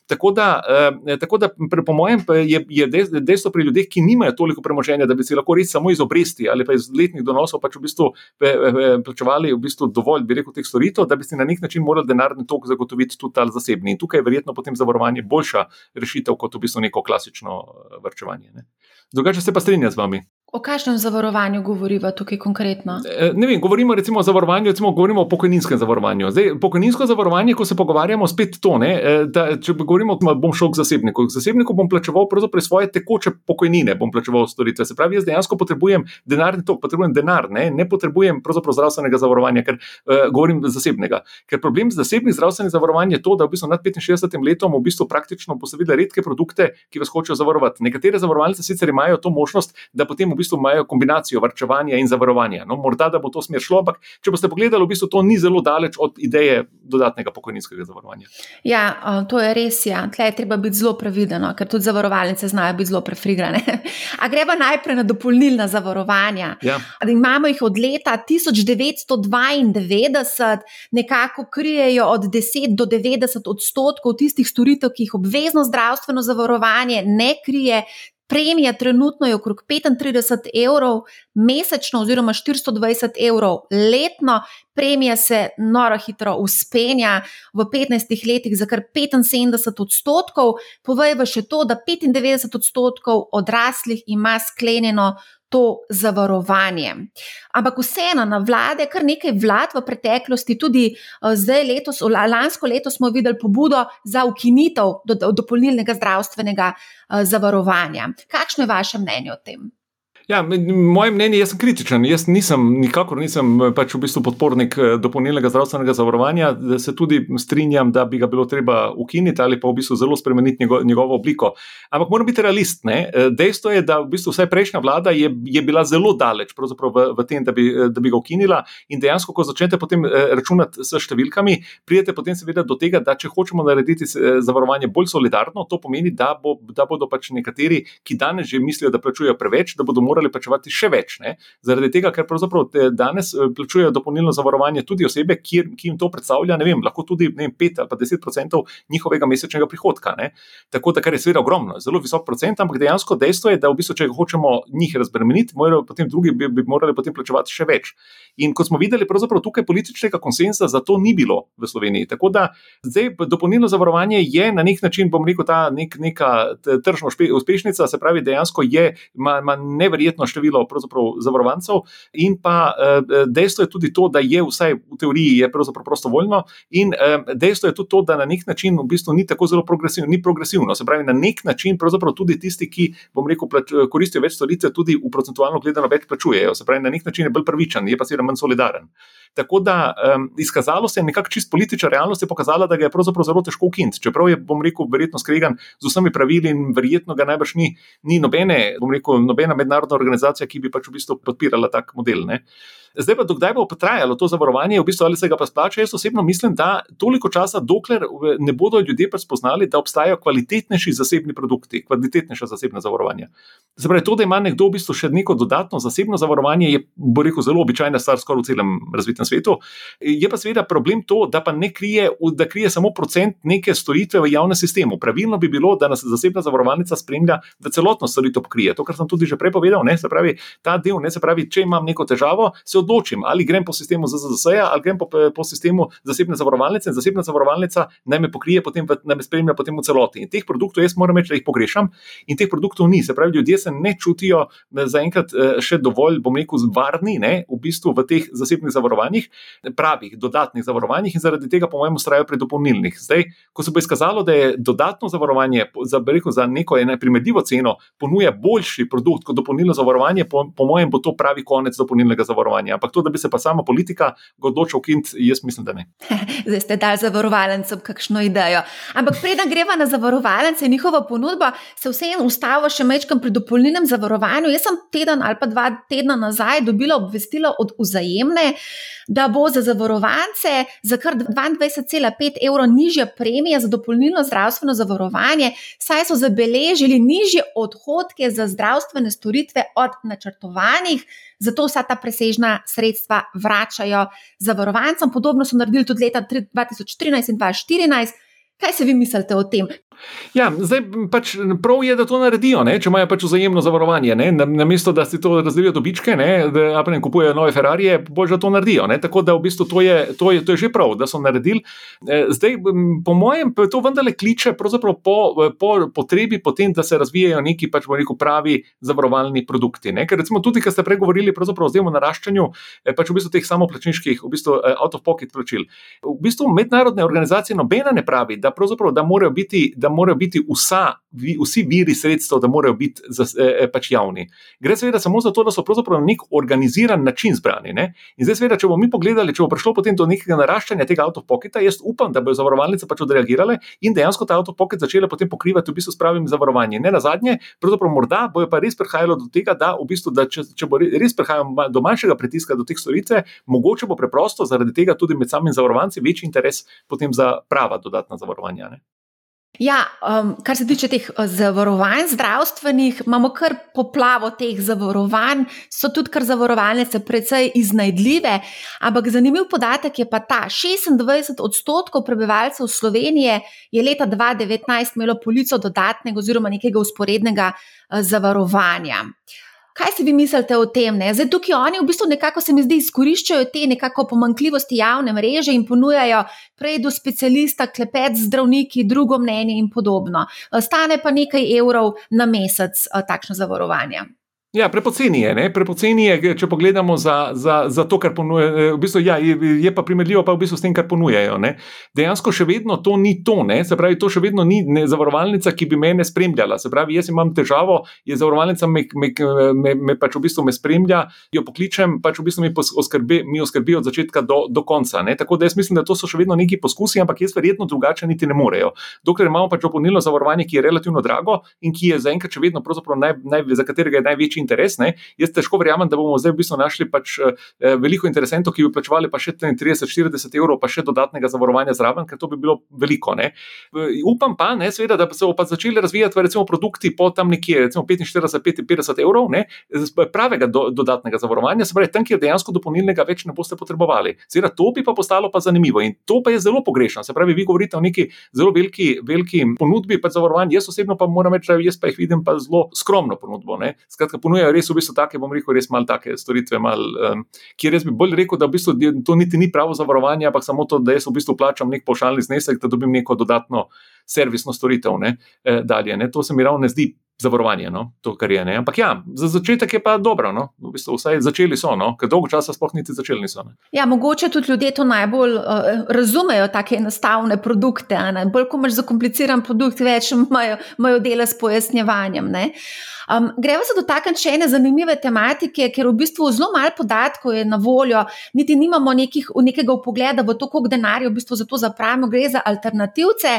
Tako da, eh, tako da po mojem je, je dejstvo pri ljudeh, ki nimajo toliko premoženja, da bi si lahko res samo iz obresti ali pa iz letnih donosov pač v bistvu plačevali v bistvu dovolj, bi rekel, teh storitev, da bi si na nek način morali denarni tok zagotoviti tudi ta zasebni. In tukaj je verjetno potem zavarovanje vrčevanje boljša rešitev kot v bistvu neko klasično eh, vrčevanje. Drugače se pa strinjam z vami. O kakšnem zavarovanju govorimo tukaj konkretno? E, ne vem, govorimo recimo o zavarovanju, recimo govorimo o pokojninskem zavarovanju. Zdaj, pokojninsko zavarovanje, ko se pogovarjamo, spet to ne. E, da, če govorimo, bom šel k zasebniku. K zasebniku bom plačeval svoje tekoče pokojnine, bom plačeval storitve. Se pravi, jaz dejansko potrebujem denarni tok, potrebujem denar, ne, ne potrebujem zdravstvenega zavarovanja, ker uh, govorim zasebnega. Ker problem z zasebnim zdravstvenim zavarovanjem je to, da v bistvu nad 65 letom v bistvu praktično posebej redke produkte, ki vas hočejo zavarovati. Nekatere zavarovalnice sicer imajo to možnost, da potem v bistvu imajo kombinacijo vrčevanja in zavarovanja. No, morda da bo to smer šlo, ampak če boste pogledali, v bistvu to ni zelo daleč od ideje dodatnega pokojninskega zavarovanja. Ja, to je res. Ja. Tle je treba biti zelo previden, no, ker tudi zavarovalnice znajo biti zelo prefrigrane. A gremo najprej na dopolnilna zavarovanja. Ja. Imamo jih od leta 1992, nekako krijejo od 10 do 90 odstotkov tistih storitev, ki jih obvezno zdravstveno zavarovanje ne krije. Premija trenutno je okrog 35 evrov mesečno, oziroma 420 evrov letno. Premija se noro hitro uspenja v 15 letih za kar 75 odstotkov. Povejva še to, da 95 odstotkov odraslih ima sklenjeno to zavarovanje. Ampak vseeno, na vlade, kar nekaj vlad v preteklosti, tudi uh, zdaj, letos, lansko leto smo videli pobudo za ukinitev do, do, dopolnilnega zdravstvenega uh, zavarovanja. Kakšno je vaše mnenje o tem? Ja, moje mnenje je, jaz sem kritičen. Jaz nisem, nikakor nisem pač v bistvu podpornik eh, dopolnilnega zdravstvenega zavarovanja. Se tudi strinjam, da bi ga bilo treba ukiniti ali pa v bistvu zelo spremeniti njego, njegovo obliko. Ampak moram biti realist. Ne? Eh, dejstvo je, da v bistvu vsaj prejšnja vlada je, je bila zelo daleč v, v tem, da bi, da bi ga ukinila. In dejansko, ko začnete potem eh, računati s številkami, pridete potem seveda do tega, da če hočemo narediti zavarovanje bolj solidarno, to pomeni, da, bo, da bodo pač nekateri, ki danes že mislijo, da plačujejo preveč, da bodo morali morali plačevati še več. Ne? Zaradi tega, ker pravzaprav danes eh, plačujejo dopolnilno zavarovanje tudi osebe, ki, ki jim to predstavlja, ne vem, lahko tudi vem, 5 ali pa 10 odstotkov njihovega mesečnega prihodka. Ne? Tako da, kar je seveda ogromno, zelo visok procent, ampak dejansko dejstvo je, da v bistvu, če hočemo njih razbremeniti, morajo potem drugi bi, bi morali potem plačevati še več. In kot smo videli, pravzaprav tukaj političnega konsensa za to ni bilo v Sloveniji. Tako da zdaj dopolnilno zavarovanje je na nek način, bom rekel, ta nek, neka tržna uspešnica, se pravi, dejansko je, ima, ima neverjetno neverjetno število zavarovancev, in pa eh, dejstvo je tudi to, da je vsaj v teoriji prostovoljno, in eh, dejstvo je tudi to, da na nek način v bistvu ni tako zelo progresivno. Ni progresivno. Se pravi, na nek način tudi tisti, ki, rekel, plač, koristijo več storitev, tudi v procentualno gledano več plačujejo. Se pravi, na nek način je bolj pravičen, je pa seveda manj solidaren. Tako da um, izkazalo se je nekako čist politična realnost, je pokazala, da ga je pravzaprav zelo težko ukiniti. Čeprav je, bom rekel, verjetno skregan z vsemi pravili in verjetno ga najbrž ni, ni nobene, bom rekel, nobena mednarodna organizacija, ki bi pač v bistvu podpirala tak model. Ne. Zdaj pa, dokdaj bo trajalo to zavarovanje, v bistvu ali se ga pa splača. Jaz osebno mislim, da toliko časa, dokler ne bodo ljudje pa spoznali, da obstajajo kvalitetnejši zasebni produkti, kvalitetnejša zasebna zavarovanja. Zdaj, to, da ima nekdo v bistvu še neko dodatno zasebno zavarovanje, je, bo rekel, zelo običajna stvar skoraj v celem razvitem svetu. Je pa seveda problem to, da pa ne krije, da krije samo procent neke storitve v javnem sistemu. Pravilno bi bilo, da nas zasebna zavarovalnica spremlja, da celotno storitev pokrije. To, kar sem tudi že prej povedal, ne, se pravi, ta del, ne, se pravi, če imam neko težavo, se odločim, ali grem po sistemu ZZS ali grem po, po sistemu zasebne zavarovalnice in zasebna zavarovalnica naj me pokrije, potem naj me spremlja potem v celoti. In teh produktov jaz moram reči, da jih pogrešam in teh produktov ni. Se pravi, ljudje se ne čutijo zaenkrat eh, še dovolj, bom rekel, varni ne, v bistvu v teh zasebnih zavarovanjih, pravih, dodatnih zavarovanjih in zaradi tega, po mojem, ustrajajo pri dopolnilnih. Zdaj, ko se bo izkazalo, da je dodatno zavarovanje za, rekel, za neko primerljivo ceno ponuja boljši produkt kot dopolnilno zavarovanje, po, po mojem, bo to pravi konec dopolnilnega zavarovanja. Ampak to, da bi se pa sama politika odločila, kint, jaz mislim, da ne. Zdaj ste dali zavarovalnicam kakšno idejo. Ampak preden greva na zavarovalnice in njihova ponudba, se vseeno ustavo še mečkam pri dopolnilnem zavarovanju. Jaz sem teden ali pa dva tedna nazaj dobila obvestilo od vzajemne, da bo za zavarovance za kar 22,5 evrov nižja premija za dopolnilno zdravstveno zavarovanje, saj so zabeležili nižje odhodke za zdravstvene storitve od načrtovanih. Zato vsa ta presežna sredstva vračajo zavarovancem. Podobno so naredili tudi leta 2013 in 2014. Kaj se vi mislite o tem? Ja, zdaj pač prav je, da to naredijo, ne? če imajo pač vzajemno zavarovanje. Namesto, na da si to razdelijo dobičke, ne? da ne kupujejo nove Ferrari, bolj da to naredijo. Ne? Tako da v bistvu to je, to, je, to je že prav, da so naredili. E, zdaj, po mojem, to vendarle kliče po, po potrebi potem, da se razvijajo neki pač, rekel, pravi zavarovalni produkti. Ne? Ker recimo tudi, kar ste pregovorili o naraščanju e, pač v bistvu teh samoplačniških, v bistvu e, out-of-pocket plačil. V bistvu mednarodne organizacije nobena ne pravi, da, da morajo biti. Da da morajo biti vsa, vsi viri sredstev, da morajo biti za, eh, pač javni. Gre seveda samo za to, da so na nek organiziran način zbrani. Ne? In zdaj, seveda, če bomo mi pogledali, če bo prišlo potem do nekega naraščanja tega avtopoketa, jaz upam, da bodo zavarovalnice pač odreagirale in dejansko ta avtopoket začele potem pokrivati v bistvu s pravim zavarovanjem. Ne na zadnje, pravzaprav morda bojo pa res prihajalo do tega, da, v bistvu, da če, če bo res prihajalo do manjšega pritiska do teh storitve, mogoče bo preprosto zaradi tega tudi med samimi zavarovanci večji interes potem za prava dodatna zavarovanja. Ne? Ja, um, kar se tiče teh uh, zavarovanj zdravstvenih, imamo kar poplavo teh zavarovanj, so tudi kar zavarovalnice precej iznajdljive. Ampak zanimiv podatek je pa ta: 26 odstotkov prebivalcev Slovenije je leta 2019 imelo polico dodatnega oziroma nekega usporednega uh, zavarovanja. Uh, Kaj si vi mislite o tem? Ne? Zdaj, tukaj oni v bistvu nekako se mi zdi izkoriščajo te nekako pomankljivosti javne mreže in ponujajo prej do specialista, klepet z zdravniki, drugo mnenje in podobno. Stane pa nekaj evrov na mesec takšno zavarovanje. Ja, prepoceni je, prepoceni je, če pogledamo za, za, za to, kar ponujajo. V bistvu, ja, je, je pa primerljivo pa v bistvu s tem, kar ponujajo. Ne. Dejansko še vedno to ni to, ne. se pravi, to še vedno ni ne, zavarovalnica, ki bi me spremljala. Se pravi, jaz imam težavo, je zavarovalnica, me, me, me, me pač v bistvu me spremlja, jo pokličem, pač v bistvu mi, oskrbi, mi oskrbi od začetka do, do konca. Ne. Tako da jaz mislim, da to so še vedno neki poskusi, ampak jaz verjetno drugače niti ne morejo. Dokler imamo pač opolnilno zavarovanje, ki je relativno drago in ki je zaenkrat še vedno, naj, naj, za katerega je največji interes. Ne? Jaz težko verjamem, da bomo zdaj v bistvu našli pač, eh, veliko interesentov, ki bi plačevali pa še 30-40 evrov, pa še dodatnega zavarovanja zraven, ker to bi bilo veliko. Ne? Upam pa, ne, seveda, da se bodo pa začeli razvijati recimo, produkti po tam nekje, recimo 45-55 evrov, ne, pravega do, dodatnega zavarovanja, se pravi, tam, kjer dejansko dopolnilnega več ne boste potrebovali. Seveda, to bi pa postalo pa zanimivo in to pa je zelo pogrešno. Se pravi, vi govorite o neki zelo veliki, veliki ponudbi zavarovanj, jaz osebno pa moram reči, da jaz pa jih vidim pa zelo skromno ponudbo. Ne. Skratka, ponujajo res v bistvu take, bom rekel, res malo take storitve, mal, um, kjer jaz bi bolj rekel, da v bistvu to niti ni pravo zavarovanje, ampak samo to, da jaz v bistvu plačam nek pošaljni znesek, da dobim neko dodatno servisno storitev ne, eh, dalje. Ne. To se mi ravno ne zdi zavarovanje, no, to, kar je. Ne. Ampak ja, za začetek je pa dobro, no. v bistvu vsaj začeli so, no, ker dolgo časa sploh niti začeli niso. Ne. Ja, mogoče tudi ljudje to najbolj uh, razumejo, tako enostavne produkte. Bolj, ko imaš zakompliciran produkt, več imajo, imajo dela s pojasnjevanjem. Um, gremo se dotakniti še ene zanimive tematike, ker v bistvu zelo malo podatkov je na voljo, niti nimamo nekih, nekega upogleda v to, koliko denarja v bistvu za to zapravimo, gre za alternativce.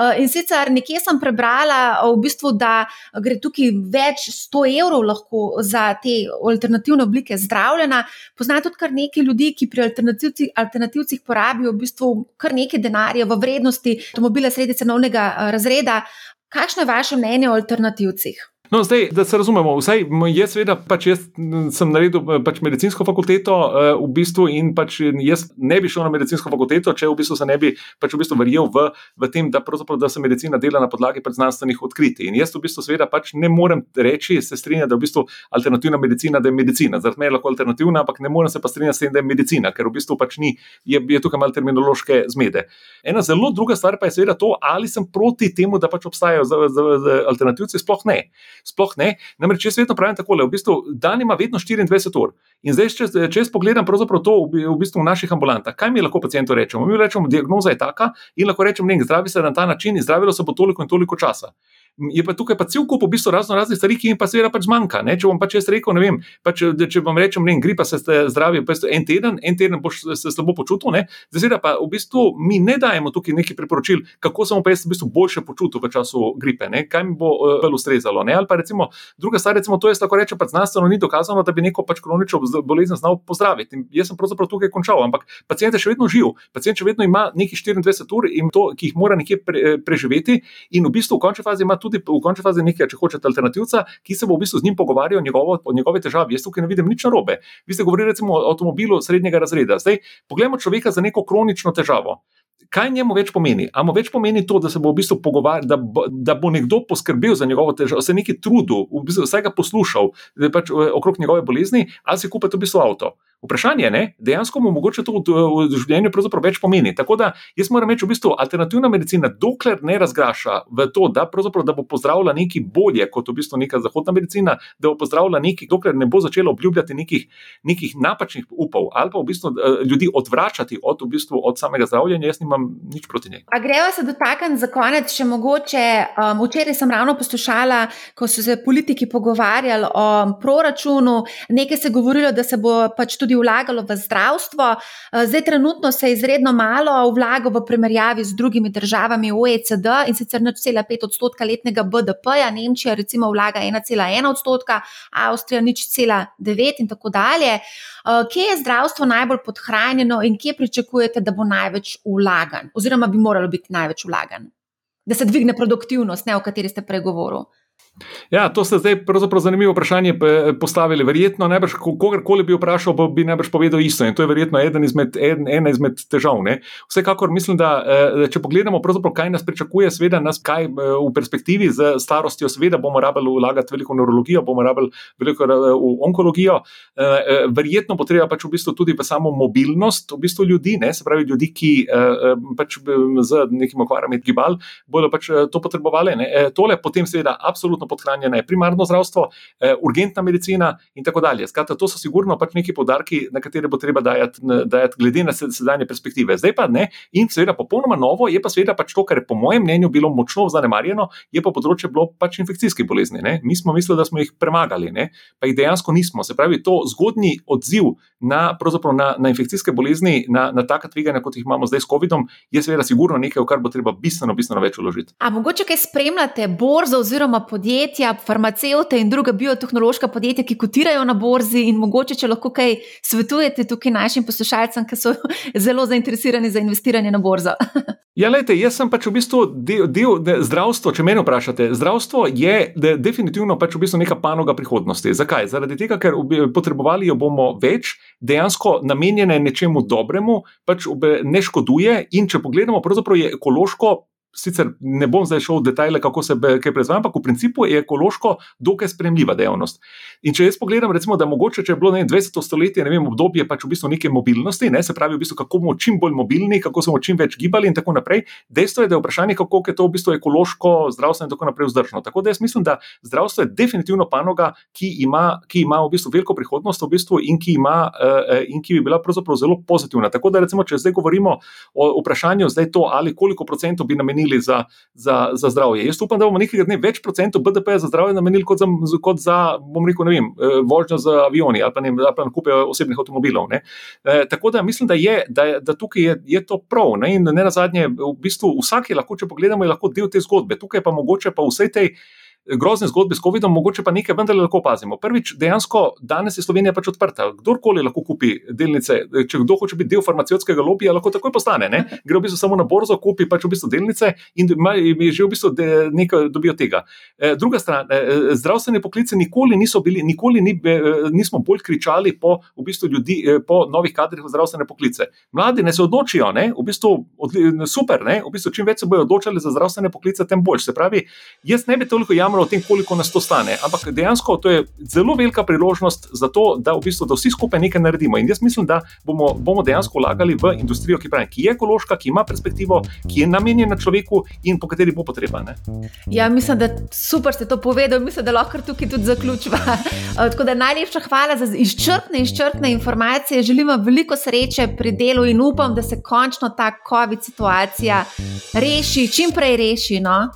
Uh, in sicer nekje sem prebrala, v bistvu, da gre tukaj več 100 evrov lahko za te alternativne oblike zdravljena. Pozna tudi kar nekaj ljudi, ki pri alternativcih, alternativcih porabijo v bistvu kar nekaj denarja v vrednosti avtomobila sredi cenovnega eh, razreda. Kakšno je vaše mnenje o alternativcih? No, zdaj, da se razumemo, vsaj jaz, seveda, pač jaz sem naredil pač medicinsko fakulteto uh, v bistvu in pač jaz ne bi šel na medicinsko fakulteto, če v bistvu se ne bi pač v bistvu verjel v, v tem, da, da se medicina dela na podlagi znanstvenih odkritij. In jaz v bistvu seveda pač ne morem reči, se strinjam, da je v bistvu alternativna medicina, da je medicina. Zaradi me je lahko alternativna, ampak ne morem se pa strinjati s tem, da je medicina, ker v bistvu pač ni, je, je tukaj malo terminološke zmede. Ena zelo druga stvar pa je seveda to, ali sem proti temu, da pač obstajajo alternativci, sploh ne. Sploh ne. Namreč jaz vedno pravim tako, v bistvu dan ima vedno 24 ur. In zdaj, če, če jaz pogledam to v, bistvu v naših ambulantah, kaj mi lahko pacijentu rečemo? Mi rečemo, diagnoza je taka in lahko rečemo, da zdravi se na ta način in zdravilo se bo toliko in toliko časa je pa tukaj pa cel kup v bistvu razno raznih stvari, ki jim pa seveda pač zmanjka. Ne? Če bom pač jaz rekel, ne vem, pač, če vam rečem, ne, gripa se zdravi, pa en teden, en teden boš se slabo počutil, zdaj pa v bistvu mi ne dajemo tukaj nekih priporočil, kako se bom pa jaz v bistvu boljše počutil v času gripe, ne? kaj mi bo uh, bolj ustrezalo. Ne? Ali pa recimo druga stvar, recimo to jaz lahko rečem, pa znanstveno ni dokazano, da bi neko pač kronično bolezen znal pozdraviti. In jaz sem pravzaprav tukaj končal, ampak pacijent je še vedno živ, pacijent še vedno ima nekih 24 ur, to, ki jih mora nekje pre, preživeti in v bistvu v končni fazi ima tudi v končni fazi nekaj, če hočete, alternativca, ki se bo v bistvu z njim pogovarjal o njegovi težavi. Jaz tukaj ne vidim nič narobe. Vi ste govorili recimo o avtomobilu srednjega razreda. Zdaj, poglejmo človeka za neko kronično težavo. Kaj njemu več pomeni? Amo več pomeni to, da se bo v bistvu pogovarjal, da, da bo nekdo poskrbel za njegovo težavo, se nekaj trudil, v bistvu vse ga poslušal pač, eh, okrog njegove bolezni, ali si kupite v bistvu avto. Vprašanje je, dejansko mu mogoče to v, življenju več pomeni. Tako da jaz moram reči, v bistvu alternativna medicina, dokler ne razgraša v to, da, da bo pozdravila nekaj bolje kot v bistvu neka zahodna medicina, da bo pozdravila nekaj, dokler ne bo začela obljubljati nekih, nekih napačnih upov ali pa v bistvu uh, ljudi odvračati od, v bistvu, od samega zdravljenja, jaz nimam nič proti njej. A greva se dotakniti za konec, še mogoče. Um, včeraj sem ravno poslušala, ko so se politiki pogovarjali o proračunu, nekaj se je govorilo, da se bo pač tudi tudi vlagalo v zdravstvo. Eh, zdaj, trenutno se izredno malo vlaga v primerjavi z drugimi državami OECD in sicer 0,5 odstotka letnega BDP-ja, Nemčija recimo vlaga 1,1 odstotka, Avstrija nič cela 9 in tako dalje. Eh, kje je zdravstvo najbolj podhranjeno in kje pričakujete, da bo največ vlagan, oziroma bi moralo biti največ vlagan? Da se dvigne produktivnost, ne o kateri ste pregovorili. Ja, to ste zdaj pravzaprav zanimivo vprašanje postavili. Verjetno, najbrž, kogarkoli bi vprašal, bi najbrž povedal isto. In to je verjetno eden izmed, eden, ena izmed težav. Ne? Vsekakor mislim, da eh, če pogledamo, kaj nas pričakuje, seveda nas kaj eh, v perspektivi z starostjo, seveda bomo rabili vlagati veliko v neurologijo, bomo rabili veliko eh, v onkologijo. Verjetno bo treba pač v bistvu tudi v samo mobilnost v bistvu ljudi, ne? se pravi ljudi, ki pač z nekimi okvarami gibal bodo pač to potrebovali. Ne? Tole potem seveda absolutno podhranjena je primarno zdravstvo, eh, urgentna medicina in tako dalje. Skratka, to so sigurno pač neki podarki, na katere bo treba dajati, dajati glede na sedanje perspektive. Zdaj pa ne, in seveda popolnoma novo je pa seveda pač to, kar je po mojem mnenju bilo močno zanemarjeno, je pa področje bilo pač infekcijskih bolezni. Ne? Mi smo mislili, da smo jih premagali, ne? pa jih dejansko nismo. Se pravi, to zgodni odziv na, na, na infekcijske bolezni, na, na taka tveganja, kot jih imamo zdaj s COVID-om, je seveda sigurno nekaj, v kar bo treba bistveno, bistveno več uložiti. A mogoče kaj spremljate borzo oziroma podjetje? Podjetja, farmacevte in druga biotehnološka podjetja, ki kotirajo na borzi, in mogoče, če lahko kaj svetujete tukaj našim poslušalcem, ki so zelo zainteresirani za investiranje na borzo. Ja, lejte, jaz sem pač v bistvu del, del de, zdravstva. Če me vprašate, zdravstvo je de, definitivno pač v bistvu neka panoga prihodnosti. Zakaj? Zaradi tega, ker potrebovali jo bomo več, dejansko namenjene nečemu dobremu, pač ne škoduje. In če pogledamo, pravzaprav je ekološko Sicer ne bom zdaj šel v detajle, kako se kaj proizvaja, ampak v principu je ekološko dokaj spremljiva dejavnost. In če jaz pogledam, recimo, da mogoče, če je bilo ne, 20. stoletje, ne vem, obdobje pač v bistvu neke mobilnosti, ne, se pravi, v bistvu, kako bomo čim bolj mobilni, kako smo čim več gibali in tako naprej, dejstvo je, da je vprašanje, kako je to v bistvu ekološko, zdravstveno in tako naprej vzdržno. Tako da jaz mislim, da zdravstvo je definitivno panoga, ki ima, ki ima v bistvu veliko prihodnost v bistvu in, ki ima, uh, in ki bi bila pravzaprav zelo pozitivna. Tako da, recimo, če zdaj govorimo o vprašanju, zdaj to, ali koliko procentov bi namenili namenili za, za, za zdravje. Jaz upam, da bomo nekaj dne več procentov BDP za zdravje namenili kot za, kot za bom rekel, ne vem, eh, vožnjo z avioni ali pa, ne, ali pa nakupe osebnih avtomobilov. E, tako da mislim, da je, da, da tukaj je, je to prav. Ne, in ne na zadnje, v bistvu vsak je lahko, če pogledamo, je lahko del te zgodbe. Tukaj pa mogoče pa vsej tej grozne zgodbe s COVID-om, mogoče pa nekaj vendarle lahko opazimo. Prvič, dejansko danes je Slovenija pač odprta. Kdorkoli lahko kupi delnice, če kdo hoče biti del farmacijskega lobija, lahko takoj postane. Ne? Gre v bistvu samo na borzo, kupi pač v bistvu delnice in je že v bistvu nekaj dobijo tega. E, druga stran, e, e, zdravstvene poklice nikoli niso bili, nikoli ni, nismo bolj kričali po, v bistvu ljudi, po novih kadrih v zdravstvene poklice. Mladi ne se odločijo, ne? v bistvu super, ne? v bistvu čim več se bodo odločali za zdravstvene poklice, tem bolj. Se pravi, jaz ne bi toliko jamral o tem, koliko nas to stane, ampak dejansko to je zelo velika priložnost za to, da, v bistvu, da vsi skupaj nekaj naredimo. In jaz mislim, da bomo, bomo dejansko vlagali v industrijo, ki, pravi, ki je ekološka, ki ima perspektivo, ki je namenjena človeku in po kateri bo potreba. Ne? Ja, mislim, da super ste to povedali, mislim, da lahko tukaj tudi zaključiva. Tako da najlepša hvala za izčrpne, izčrpne informacije. Želim vam veliko sreče pri delu in upam, da se končno ta COVID situacija reši, čim prej reši. No?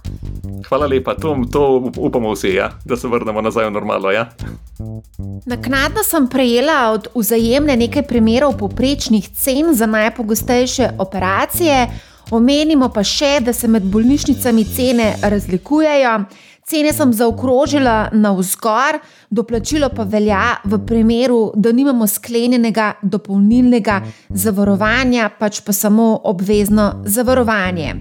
Hvala lepa, to, to upamo vsi, ja, da se vrnemo nazaj v normalno. Ja. Naknadno sem prejela od vzajemne nekaj primerov poprečnih cen za najpogostejše operacije. Omenimo pa še, da se med bolnišnicami cene razlikujejo. Cene sem zaokrožila na vzgor, doplačilo pa velja v primeru, da nimamo sklenjenega dopolnilnega zavarovanja, pač pa samo obvezno zavarovanje.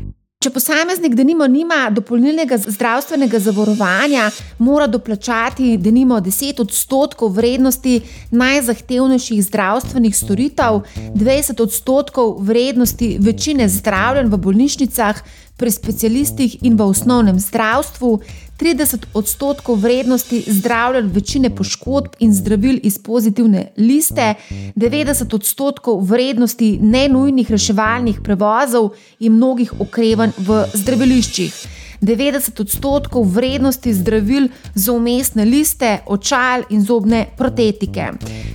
Če posameznik, da nima, nima dopolnilnega zdravstvenega zavarovanja, mora doplačati, da nima 10 odstotkov vrednosti najzahtevnejših zdravstvenih storitev, 20 odstotkov vrednosti večine zdravljen v bolnišnicah, pri specialistih in v osnovnem zdravstvu, 30 odstotkov vrednosti zdravljen večine poškodb in zdravil iz pozitivne liste, 90 odstotkov vrednosti nenujnih reševalnih prevozov in mnogih okrevanj v zdraviliščih. 90 odstotkov vrednosti zdravil za umestne liste, očal in zobne protetike.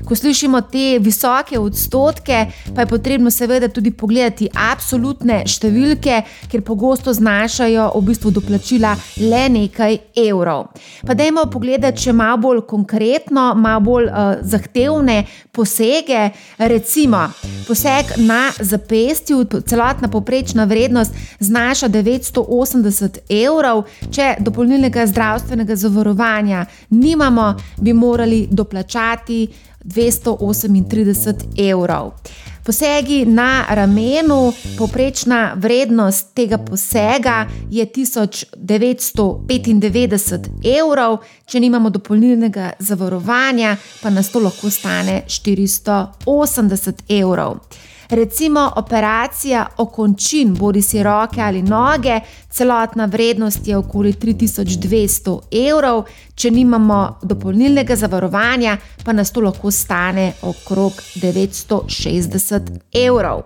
Ko slišimo te visoke odstotke, pa je potrebno seveda tudi pogledati absolutne številke, ker pogosto znašajo v bistvu doplačila le nekaj evrov. Pa dajmo pogledati, če malo bolj konkretno, malo bolj uh, zahtevne posege. Recimo, poseg na zapestju, celotna poprečna vrednost znaša 980 evrov evrov, če dopolnilnega zdravstvenega zavarovanja nimamo, bi morali doplačati 238 evrov. Posegi na ramenu, poprečna vrednost tega posega je 1995 evrov, če nimamo dopolnilnega zavarovanja, pa nas to lahko stane 480 evrov. Recimo operacija okončin, bodi si roke ali noge, celotna vrednost je okoli 3200 evrov, če nimamo dopolnilnega zavarovanja, pa nas to lahko stane okrog 960 evrov.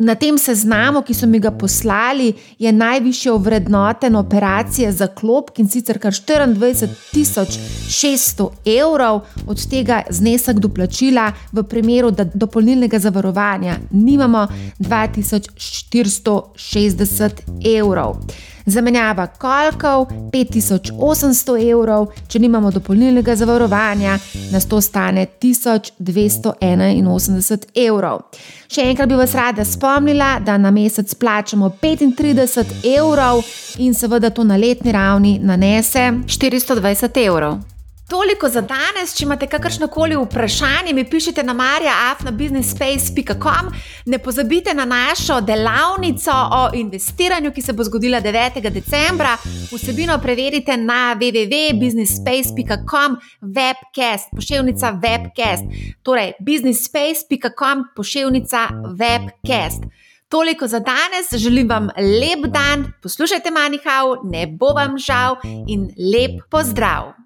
Na tem seznamu, ki so mi ga poslali, je najvišja vrednotena operacija za klop in sicer kar 24.600 evrov, od tega znesek doplačila v primeru, da dopolnilnega zavarovanja nimamo 2460 evrov. Zamenjava kolkov 5800 evrov, če nimamo dopolnilnega zavarovanja, nas to stane 1281 evrov. Še enkrat bi vas rada spomnila, da na mesec plačamo 35 evrov in seveda to na letni ravni nanese 420 evrov. Toliko za danes. Če imate kakršno koli vprašanje, mi pišite na marjaafnabusinessspace.com. Ne pozabite na našo delavnico o investiranju, ki se bo zgodila 9. decembra. Vsebino preverite na www.businessspace.com webcast, pošiljka webcast. Torej, businessspace.com pošiljka webcast. Toliko za danes, želim vam lep dan, poslušajte manjhav, ne bo vam žal in lep pozdrav!